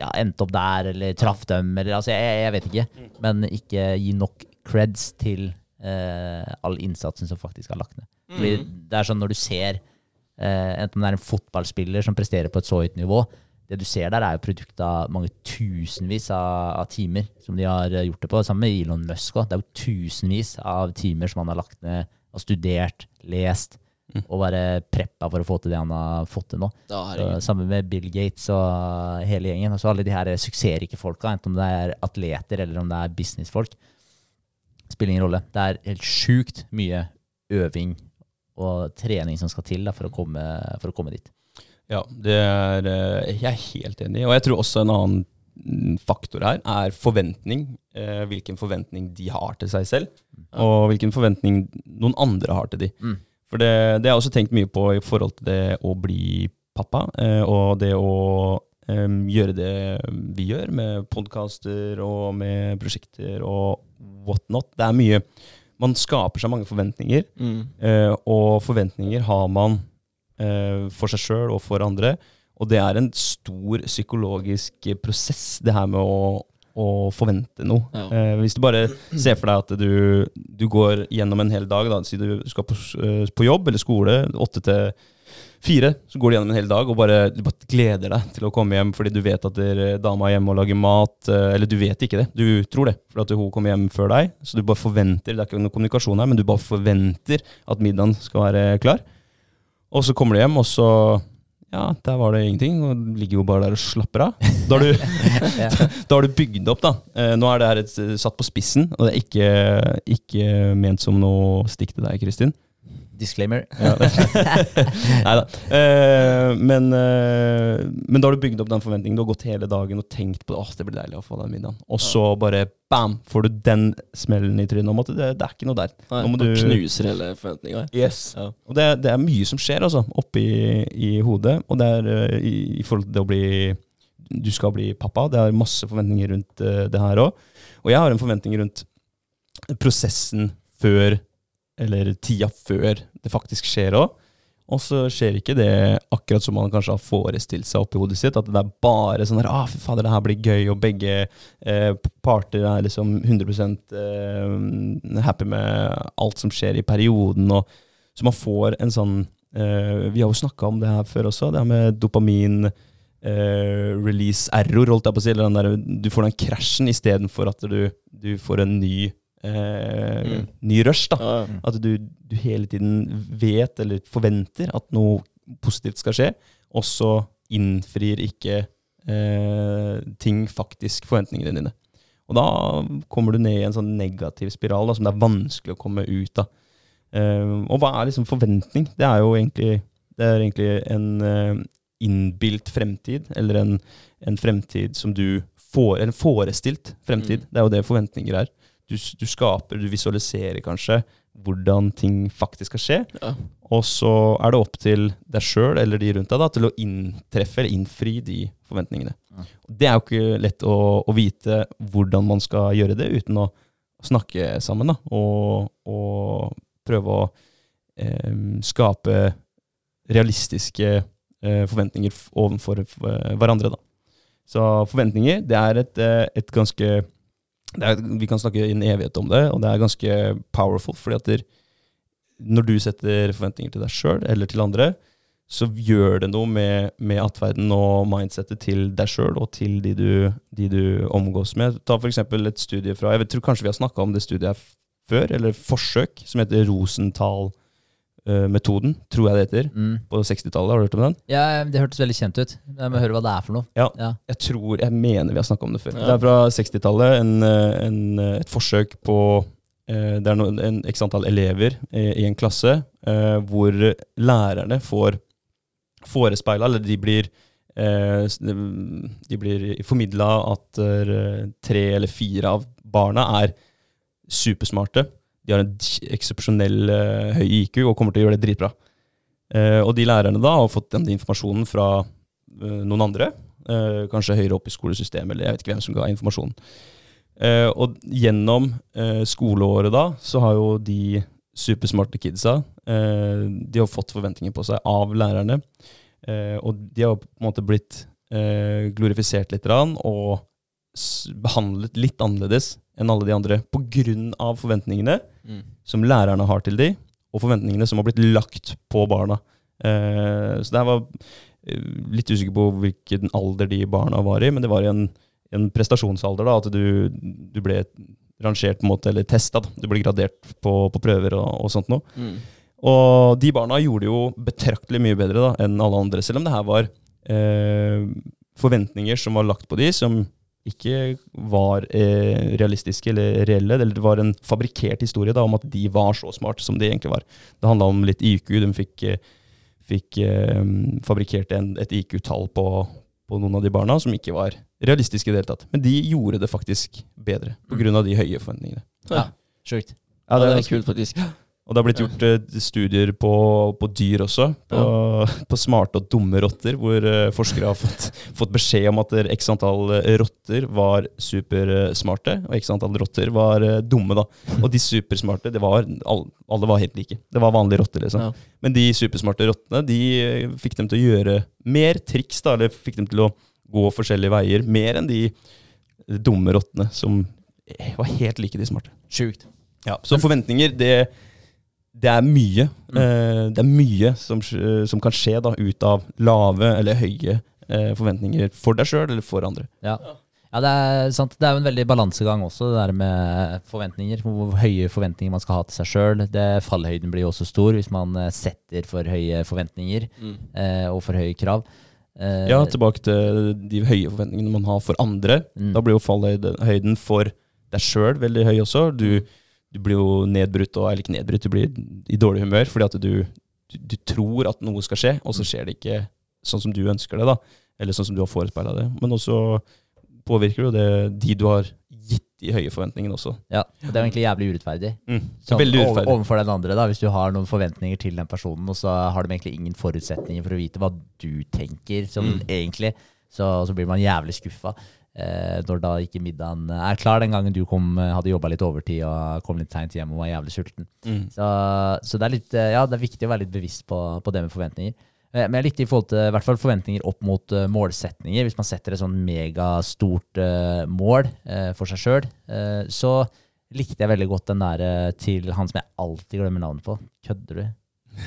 ja, endte opp der, eller traff dem, eller altså, jeg, jeg vet ikke. Men ikke gi nok creds til all innsatsen som faktisk har lagt ned. Fordi det er sånn når du ser, eh, enten det er en fotballspiller som presterer på et så høyt nivå, det du ser der, er jo produkt av mange tusenvis av, av timer som de har eh, gjort det på. Sammen med Elon Musk òg. Det er jo tusenvis av timer som han har lagt ned og studert, lest, og bare preppa for å få til det han har fått til nå. Sammen med Bill Gates og hele gjengen. Og så alle de her suksessrike folka, enten om det er atleter eller om det er businessfolk. Spiller ingen rolle. Det er helt sjukt mye øving og trening som skal til da, for, å komme, for å komme dit. Ja, det er eh, jeg er helt enig i. Og jeg tror også en annen mm, faktor her er forventning. Eh, hvilken forventning de har til seg selv, og hvilken forventning noen andre har til de. Mm. For det, det har jeg også tenkt mye på i forhold til det å bli pappa, eh, og det å em, gjøre det vi gjør med podkaster og med prosjekter og whatnot. Det er mye Man skaper seg mange forventninger. Mm. uh, og forventninger har man uh, for seg sjøl og for andre. Og det er en stor psykologisk prosess, det her med å, å forvente noe. Ja. Eh, hvis du bare ser for deg at du, du går gjennom en hel dag, da, si du skal på, eh, på jobb eller skole, åtte til fire, så går du gjennom en hel dag og bare, du bare gleder deg til å komme hjem fordi du vet at der, dama er hjemme og lager mat. eh, Eller du vet ikke det, du tror det, for at hun kommer hjem før deg. Så du bare forventer, det er ikke noe kommunikasjon her, men du bare forventer at middagen skal være klar. Og så kommer du hjem, og så ja, der var det ingenting, og du ligger jo bare der og slapper av. Da har du, da har du bygd opp, da. Eh, Nå er det her et, satt på spissen, og det er ikke, ikke ment som noe stikk til deg, Kristin. Disclaimer. Ja. Nei da. Uh, men, uh, men da har du bygd opp den forventningen. Du har gått hele dagen og tenkt på det. Åh, det blir deilig å få den middagen. Og så bare bam, får du den smellen i trynet det, det er ikke noe der. Nei, Nå må du knuser hele forventninga. Yes. Ja. Og det, det er mye som skjer altså, oppi i hodet. Og det er uh, i, i forhold til det å bli Du skal bli pappa. Det er masse forventninger rundt eh, det her òg. Og jeg har en forventning rundt prosessen før, eller tida før det faktisk skjer òg. Og så skjer ikke det akkurat som man kanskje har forestilt seg oppi hodet sitt. At det er bare sånn der, ah, fy fader, det her blir gøy, og begge eh, parter er liksom 100 eh, happy med alt som skjer i perioden. Og, så man får en sånn eh, Vi har jo snakka om det her før også, det her med dopamin eh, release error, holdt jeg på å si. Eller den der, du får den krasjen istedenfor at du, du får en ny, eh, Mm. ny rush. da. Ja, ja. At du, du hele tiden vet eller forventer at noe positivt skal skje, og så innfrir ikke eh, ting faktisk forventningene dine. Og da kommer du ned i en sånn negativ spiral da, som det er vanskelig å komme ut av. Eh, og hva er liksom forventning? Det er jo egentlig, det er egentlig en eh, innbilt fremtid, eller en, en fremtid som du får, en forestilt fremtid. Mm. Det er jo det forventninger er. Du, du skaper, du visualiserer kanskje hvordan ting faktisk skal skje, Ja. og så er det opp til deg sjøl eller de rundt deg da, til å inntreffe eller innfri de forventningene. Ja. Det er jo ikke lett å, å vite hvordan man skal gjøre det uten å snakke sammen da, og, og prøve å eh, skape realistiske eh, forventninger overfor eh, hverandre. Da. Så forventninger, det er et, eh, et ganske er, Vi kan snakke i en evighet om det, og det er ganske powerful. fordi at der, når du setter forventninger til deg sjøl eller til andre, så gjør det noe med, med atferden og mindsettet til deg sjøl og til de du, de du omgås med. Ta f.eks. et studie fra Jeg tror kanskje vi har snakka om det studiet før, eller forsøk, som heter Rosenthal-metoden, tror jeg det heter. Mm. På 60-tallet, har du hørt om den? Ja, det hørtes veldig kjent ut. Jeg må høre hva det er for noe. Ja. Ja. Jeg tror, jeg mener vi har snakka om det før. Ja. Det er fra 60-tallet. En, eh, en, eh, et forsøk på eh, Det er noen, en x antall elever eh, i en klasse eh, hvor lærerne får forespeila, eller de blir eh, De blir formidla at eh, tre eller fire av barna er supersmarte. De har en eksepsjonell uh, høy IQ og kommer til å gjøre det dritbra. Uh, og de lærerne da har fått den informasjonen fra uh, noen andre, kanskje høyere opp i skolesystemet, eller jeg vet ikke hvem som ga informasjonen. Og gjennom skoleåret da, så har jo de supersmarte kidsa De har fått forventninger på seg av lærerne. Og de har på en måte blitt glorifisert litt og behandlet litt annerledes enn alle de andre av forventningene Mm. som lærerne har til de, og forventningene som har blitt lagt på barna. Eh, så det her var eh, litt usikker på hvilken alder de barna var i, men det var i en, en prestasjonsalder. da, At du, du ble rangert måte, eller testa. Du ble gradert på, på prøver og, og sånt noe. Mm. Og de barna gjorde jo betraktelig mye bedre da, enn alle andre, selv om det her var eh, forventninger som var lagt på de, som ikke var eh, realistiske eller reelle. Eller det var en fabrikkert historie da, om at de var så smarte som de egentlig var. Det handla om litt IQ. De fikk, eh, fikk eh, fabrikkert en, et IQ-tall på, på noen av de barna som ikke var realistiske i det hele tatt. Men de gjorde det faktisk bedre, pga. de høye forventningene. Ja, sjukt. Ja, det er ganske- kult, faktisk. Og det har blitt gjort eh, studier på, på dyr også, på, på smarte og dumme rotter, hvor eh, forskere har fått, fått beskjed om at x antall eh, rotter var supersmarte, og x antall rotter var eh, dumme. da. Og de supersmarte, det var, alle, alle var helt like. Det var vanlige rotter, liksom. Ja. Men de supersmarte rottene de eh, fikk dem til å gjøre mer triks, da, eller fikk dem til å gå forskjellige veier, mer enn de dumme rottene som eh, var helt like de smarte. Sjukt. Ja, så forventninger, det, det er mye. Eh, det er mye som, som kan skje da, ut av lave eller høye eh, forventninger for deg sjøl eller for andre. Ja. ja, det er sant. Det er jo en veldig balansegang også, det der med forventninger. Hvor høye forventninger man skal ha til seg sjøl. Fallhøyden blir jo også stor hvis man eh, setter for høye forventninger Mm. eh, og for høye krav. Eh, Ja, tilbake til de høye forventningene man har for andre. Mm. Da blir jo fallhøyden for deg sjøl veldig høy også. Du, du blir jo nedbrutt, og, eller ikke nedbrutt, du blir i dårlig humør fordi at du, du, du tror at noe skal skje, og så skjer det ikke sånn som du ønsker det, da. Eller sånn som du har forespeila det. Men også påvirker jo det de du har gitt de høye forventningene også. Ja, og Det er jo egentlig jævlig urettferdig. Mm. Sånn, Veldig urettferdig. Overfor den andre, da, hvis du har noen forventninger til den personen, og så har de egentlig ingen forutsetninger for å vite hva du tenker, sånn Mm. egentlig, så, så blir man jævlig skuffa. Eh, når da ikke middagen er klar den gangen du kom, eh, hadde jobba litt overtid og kom litt seint hjem og var jævlig sulten. Mm. Så, så det er litt, eh, ja, det er viktig å være litt bevisst på, på det med forventninger. Eh, Men jeg likte i forhold til i hvert fall forventninger opp mot uh, målsetninger. Hvis man setter et sånn megastort uh, mål uh, for seg sjøl, så likte jeg veldig godt den der eh, til han som jeg alltid glemmer navnet på. Kødder du?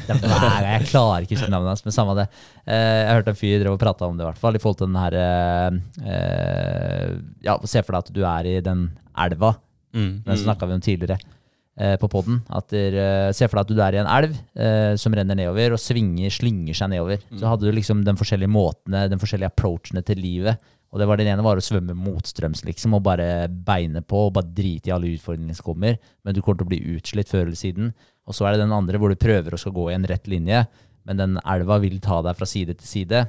Det er Jeg klarer ikke å navnet hans, men samme det. Eh, jeg hørte en fyr drev og prata om det, i hvert fall, i forhold til den her eh, eh, Ja, se for deg at du er i den elva Mm. den snakka vi om tidligere på poden. Se for deg at du er i en elv som renner nedover, og svinger, slynger seg nedover. Så hadde du liksom den forskjellige måtene, den forskjellige approachene til livet. Og det var Den ene var å svømme motstrøms liksom, og bare beine på og bare drite i alle utfordringene som kommer. Men du kommer til å bli utslitt før eller siden. Og så er det den andre hvor du prøver å skal gå i en rett linje, men den elva vil ta deg fra side til side.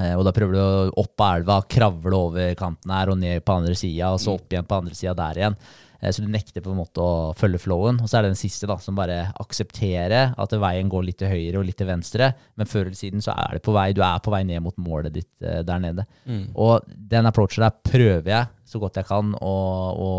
Eh, og da prøver du å opp av elva, kravle over kanten her og ned på andre sida, og så opp igjen på andre sida der igjen. Eh, så du nekter på en måte å følge flowen. Og så er det den siste, da, som bare aksepterer at veien går litt til høyre og litt til venstre, men før eller siden så er det på vei, du er på vei ned mot målet ditt eh, der nede. Og den approachen der prøver jeg så godt jeg kan å, å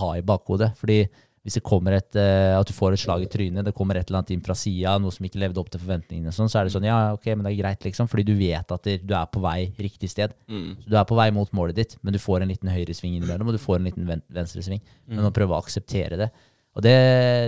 ha i bakhodet. Fordi hvis det kommer et, eh, at du får et slag i trynet, det kommer et eller annet inn fra sida, noe som ikke levde opp til forventningene, sånn, så er det sånn ja, ok, men det er greit, liksom. Fordi du vet at du er på vei riktig sted. Mm. Du er på vei mot målet ditt, men du får en liten høyresving innimellom, og du får en liten ven venstresving. Men å prøve å akseptere det. Og det,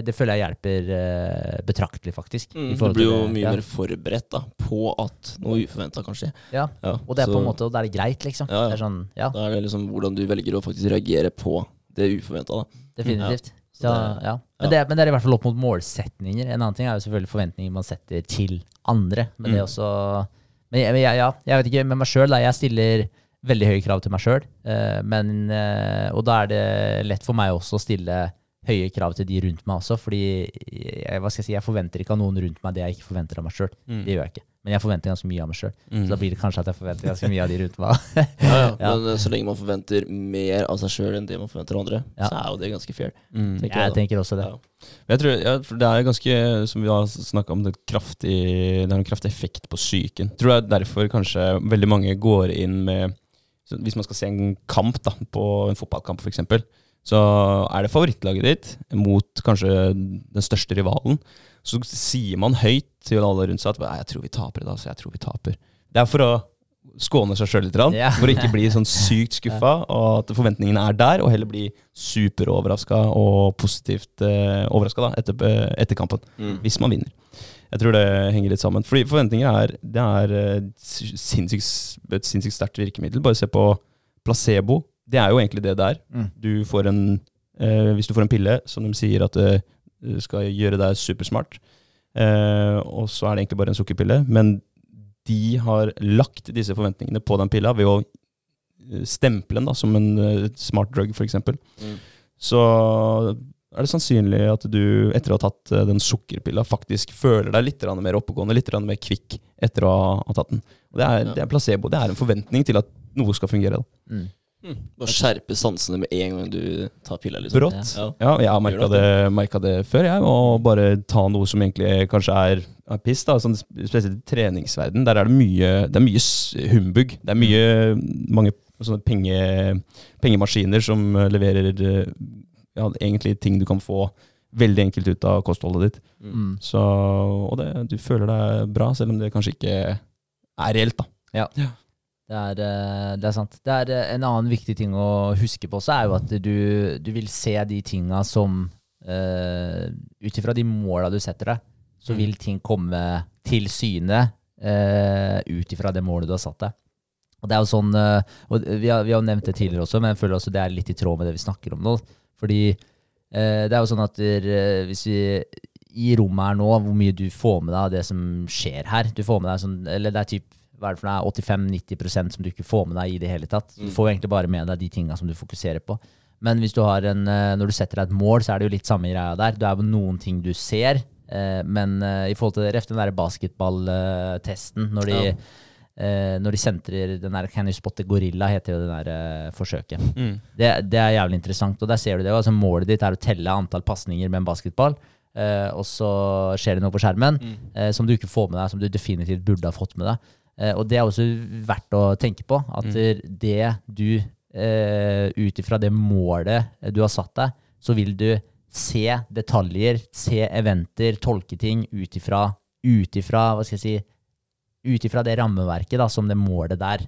det føler jeg hjelper uh, betraktelig, faktisk. Mm, du blir jo til, mye ja. mer forberedt da, på at noe uforventa kan skje. Ja. Ja, Og det er på en måte, og da er det greit, liksom. Ja, ja. Det er sånn, ja, Da er det liksom hvordan du velger å faktisk reagere på det uforventa. definitivt. Det- ja. Men, det, men det er i hvert fall opp mot målsetninger. En annen ting er jo selvfølgelig forventninger man setter til andre. Men det er også Men jeg, men jeg, ja, jeg vet ikke med meg sjøl. Jeg stiller veldig høye krav til meg sjøl. eh, Og da er det lett for meg også å stille høye krav til de rundt meg også. Fordi jeg, hva skal jeg si, jeg forventer ikke av noen rundt meg det jeg ikke forventer av meg sjøl. Mm. Det gjør jeg ikke. Men jeg forventer ganske mye av meg sjøl. Mm. Så da blir det kanskje at jeg forventer ganske mye av de rundt meg. Ja, ja. Ja. Men eh, så lenge man forventer mer av seg sjøl enn det man forventer av andre, Ja. så er jo det ganske fair. Mm. tenker jeg jeg tenker også det. Ja. Jeg tror, ja, for Det er ganske, som vi har snakka om, det, kraftig, det er en kraftig effekt på psyken. Jeg tror er derfor kanskje veldig mange går inn med Hvis man skal se en kamp, da, på en fotballkamp f.eks., så er det favorittlaget ditt mot kanskje den største rivalen. Så sier man høyt til alle rundt seg at «Nei, 'jeg tror vi taper i dag', så jeg tror vi taper. Det er for å skåne seg sjøl litt, Ja. for å ikke bli sånn sykt skuffa, og at forventningene er der, og heller bli superoverraska og positivt eh, overraska etter, etter kampen Mm. hvis man vinner. Jeg tror det henger litt sammen. Fordi forventninger er, det er eh, sinnssykt, et sinnssykt sterkt virkemiddel. Bare se på placebo. Det er jo egentlig det det er. Mm. Du får en, eh, hvis du får en pille som de sier at eh, skal gjøre deg supersmart, eh, og så er det egentlig bare en sukkerpille, men de har lagt disse forventningene på den pilla ved å eh, stemple den da, som en eh, smart drug, f.eks. Mm. Så er det sannsynlig at du etter å ha tatt eh, den sukkerpilla, faktisk føler deg litt mer oppegående, litt mer kvikk etter å ha- tatt den. Og det er, det er placebo. Det er en forventning til at noe skal fungere. Da. Mm. Mm. Bare skjerpe sansene med en gang du tar pilla. Liksom. Brått. Ja. Ja, jeg har merka det, det, det før, jeg. Å bare ta noe som egentlig kanskje er, er piss. da, sånn, Spesielt i treningsverden. Der er det mye, det er mye humbug. Det er mye mange sånne penge, pengemaskiner som eh, leverer eh, ja, egentlig ting du kan få veldig enkelt ut av kostholdet ditt. Mm. Så, og det, du føler deg bra, selv om det kanskje ikke er reelt. da. Det er, eh, det er sant. Det er eh, En annen viktig ting å huske på også, er jo at du, du vil se de tinga som uh, Ut ifra de måla du setter deg, så Mm. vil ting komme til syne uh, ut ifra det målet du har satt deg. Og det er jo sånn, uh, og vi har, vi har nevnt det tidligere også, men jeg føler også det er litt i tråd med det vi snakker om nå. Fordi uh, det er jo sånn at der, hvis vi i rommet her nå, hvor mye du får med deg av det som skjer her Du får med deg sånn, eller det er typ hva er det for noe, 85-90% som du ikke får med deg i det hele tatt. Du får egentlig bare med deg de tinga som du fokuserer på. Men hvis du har en, eh, når du setter deg et mål, så er det jo litt samme greia der. Det er jo noen ting du ser, eh, men eh, i forhold til ref den der basketballtesten, når de Ja. Når de sentrer den der Can you spot the gorilla, heter jo det der forsøket. Det, det er jævlig interessant, og der ser du det. Altså, målet ditt er å telle antall pasninger med en basketball, og så skjer det noe på skjermen mm. som du ikke får med deg, som du definitivt burde ha fått med deg. Eh, og det er også verdt å tenke på, at det du, eh, ut ifra det målet du har satt deg, så vil du se detaljer, se eventer, tolke ting ut ifra, ut ifra, hva skal jeg si, ut ifra det rammeverket da, som det målet der.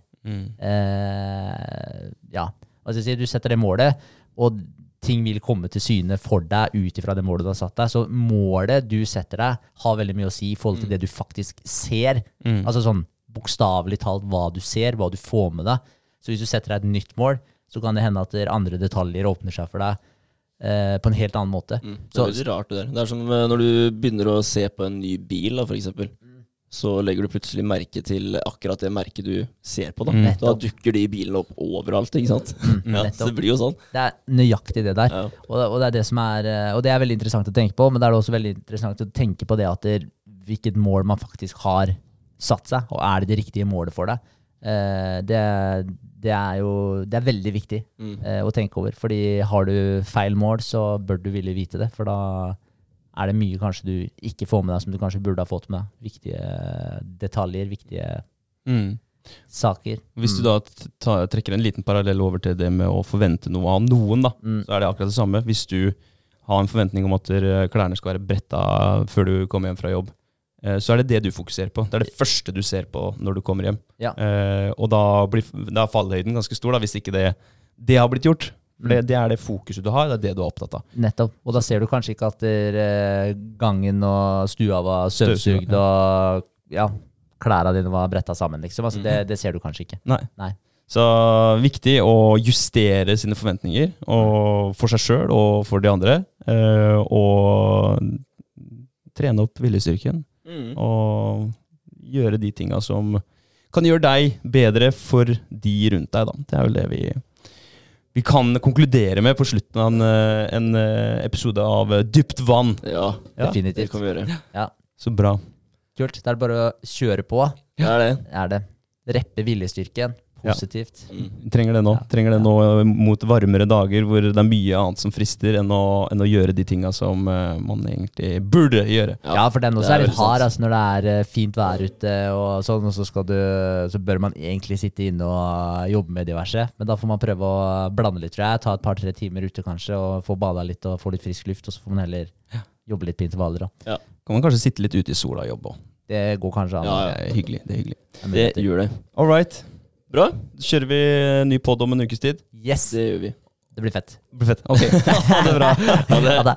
Eh, ja, hva skal jeg si, du setter det målet, og ting vil komme til syne for deg ut ifra det målet du har satt deg. Så målet du setter deg, har veldig mye å si i forhold til det du faktisk ser. Altså sånn bokstavelig talt hva du ser, hva du får med deg. Så hvis du setter deg et nytt mål, så kan det hende at andre detaljer åpner seg for deg eh, på en helt annen måte. Mm. Det er veldig rart det der. Det er som eh, når du begynner å se på en ny bil, da, for eksempel. Så legger du plutselig merke til akkurat det merket du ser på. Da Mm. Da dukker de bilene opp overalt, ikke sant? Ja, så det blir jo sånn. Det er nøyaktig det der. Ja. Og, det- og, det er det som er, eh, og det er veldig interessant å tenke på, men det er også veldig interessant å tenke på det at det, hvilket mål man faktisk har satt seg, og er det det riktige målet for deg. Eh, det, det er jo det er veldig viktig Mm. eh, å tenke over. Fordi har du feil mål, så bør du ville vite det. For da er det mye kanskje du ikke får med deg som du kanskje burde ha fått med deg. Viktige detaljer, viktige Mm. saker. Hvis du da t- trekker en liten parallell over til det med å forvente noe av noen, da, Mm. så er det akkurat det samme. Hvis du har en forventning om at eh, klærne skal være bretta før du kommer hjem fra jobb, så er det det du fokuserer på. Det er det første du ser på når du kommer hjem. Ja. Eh, og da, blir, da er fallhøyden ganske stor, da, hvis ikke det, det har blitt gjort. For det, det er det fokuset du har, det er det du er opptatt av. Nettopp. Og da ser du kanskje ikke at der, eh, gangen og stua var Støvsugd, ja. og ja, klærne dine var bretta sammen, liksom. Altså, det, det ser du kanskje ikke. Nei. Nei. Så viktig å justere sine forventninger og for seg sjøl og for de andre. eh, og trene opp viljestyrken. Mm. Og gjøre de tinga som kan gjøre deg bedre for de rundt deg. Da. Det er vel det vi, vi kan konkludere med på slutten av en, eh, en eh, episode av Dypt vann. Ja, Ja, det kan vi gjøre. Ja, Så bra. kult. Det er bare å kjøre på, Det er det. er det. Reppe viljestyrken. Ja. Positivt. Mm. Trenger det nå. Ja. Trenger det nå eh, mot varmere dager hvor det er mye annet som frister enn å, enn å gjøre de tinga som uh, man egentlig burde gjøre. Ja, for den det også er er litt hard altså, når det er eh, fint vær ute, og sånn, og så, skal du, så bør man egentlig sitte inne og jobbe med diverse. Men da får man prøve å blande litt, tror jeg. Ta et par-tre timer ute kanskje, og få bada litt og få litt frisk luft. Og så får man heller jobbe litt på intervaller. Da. Kan man kanskje sitte litt ute i sola og jobbe òg. Det går kanskje an. Ja, Det er hyggelig. Det er hyggelig. Det gjør det. All right. Bra. Kjører vi ny pod om en ukes tid? Yes! Det gjør vi. Det blir fett. Det blir fett. Ok, ha det bra. Ha det. Ha det.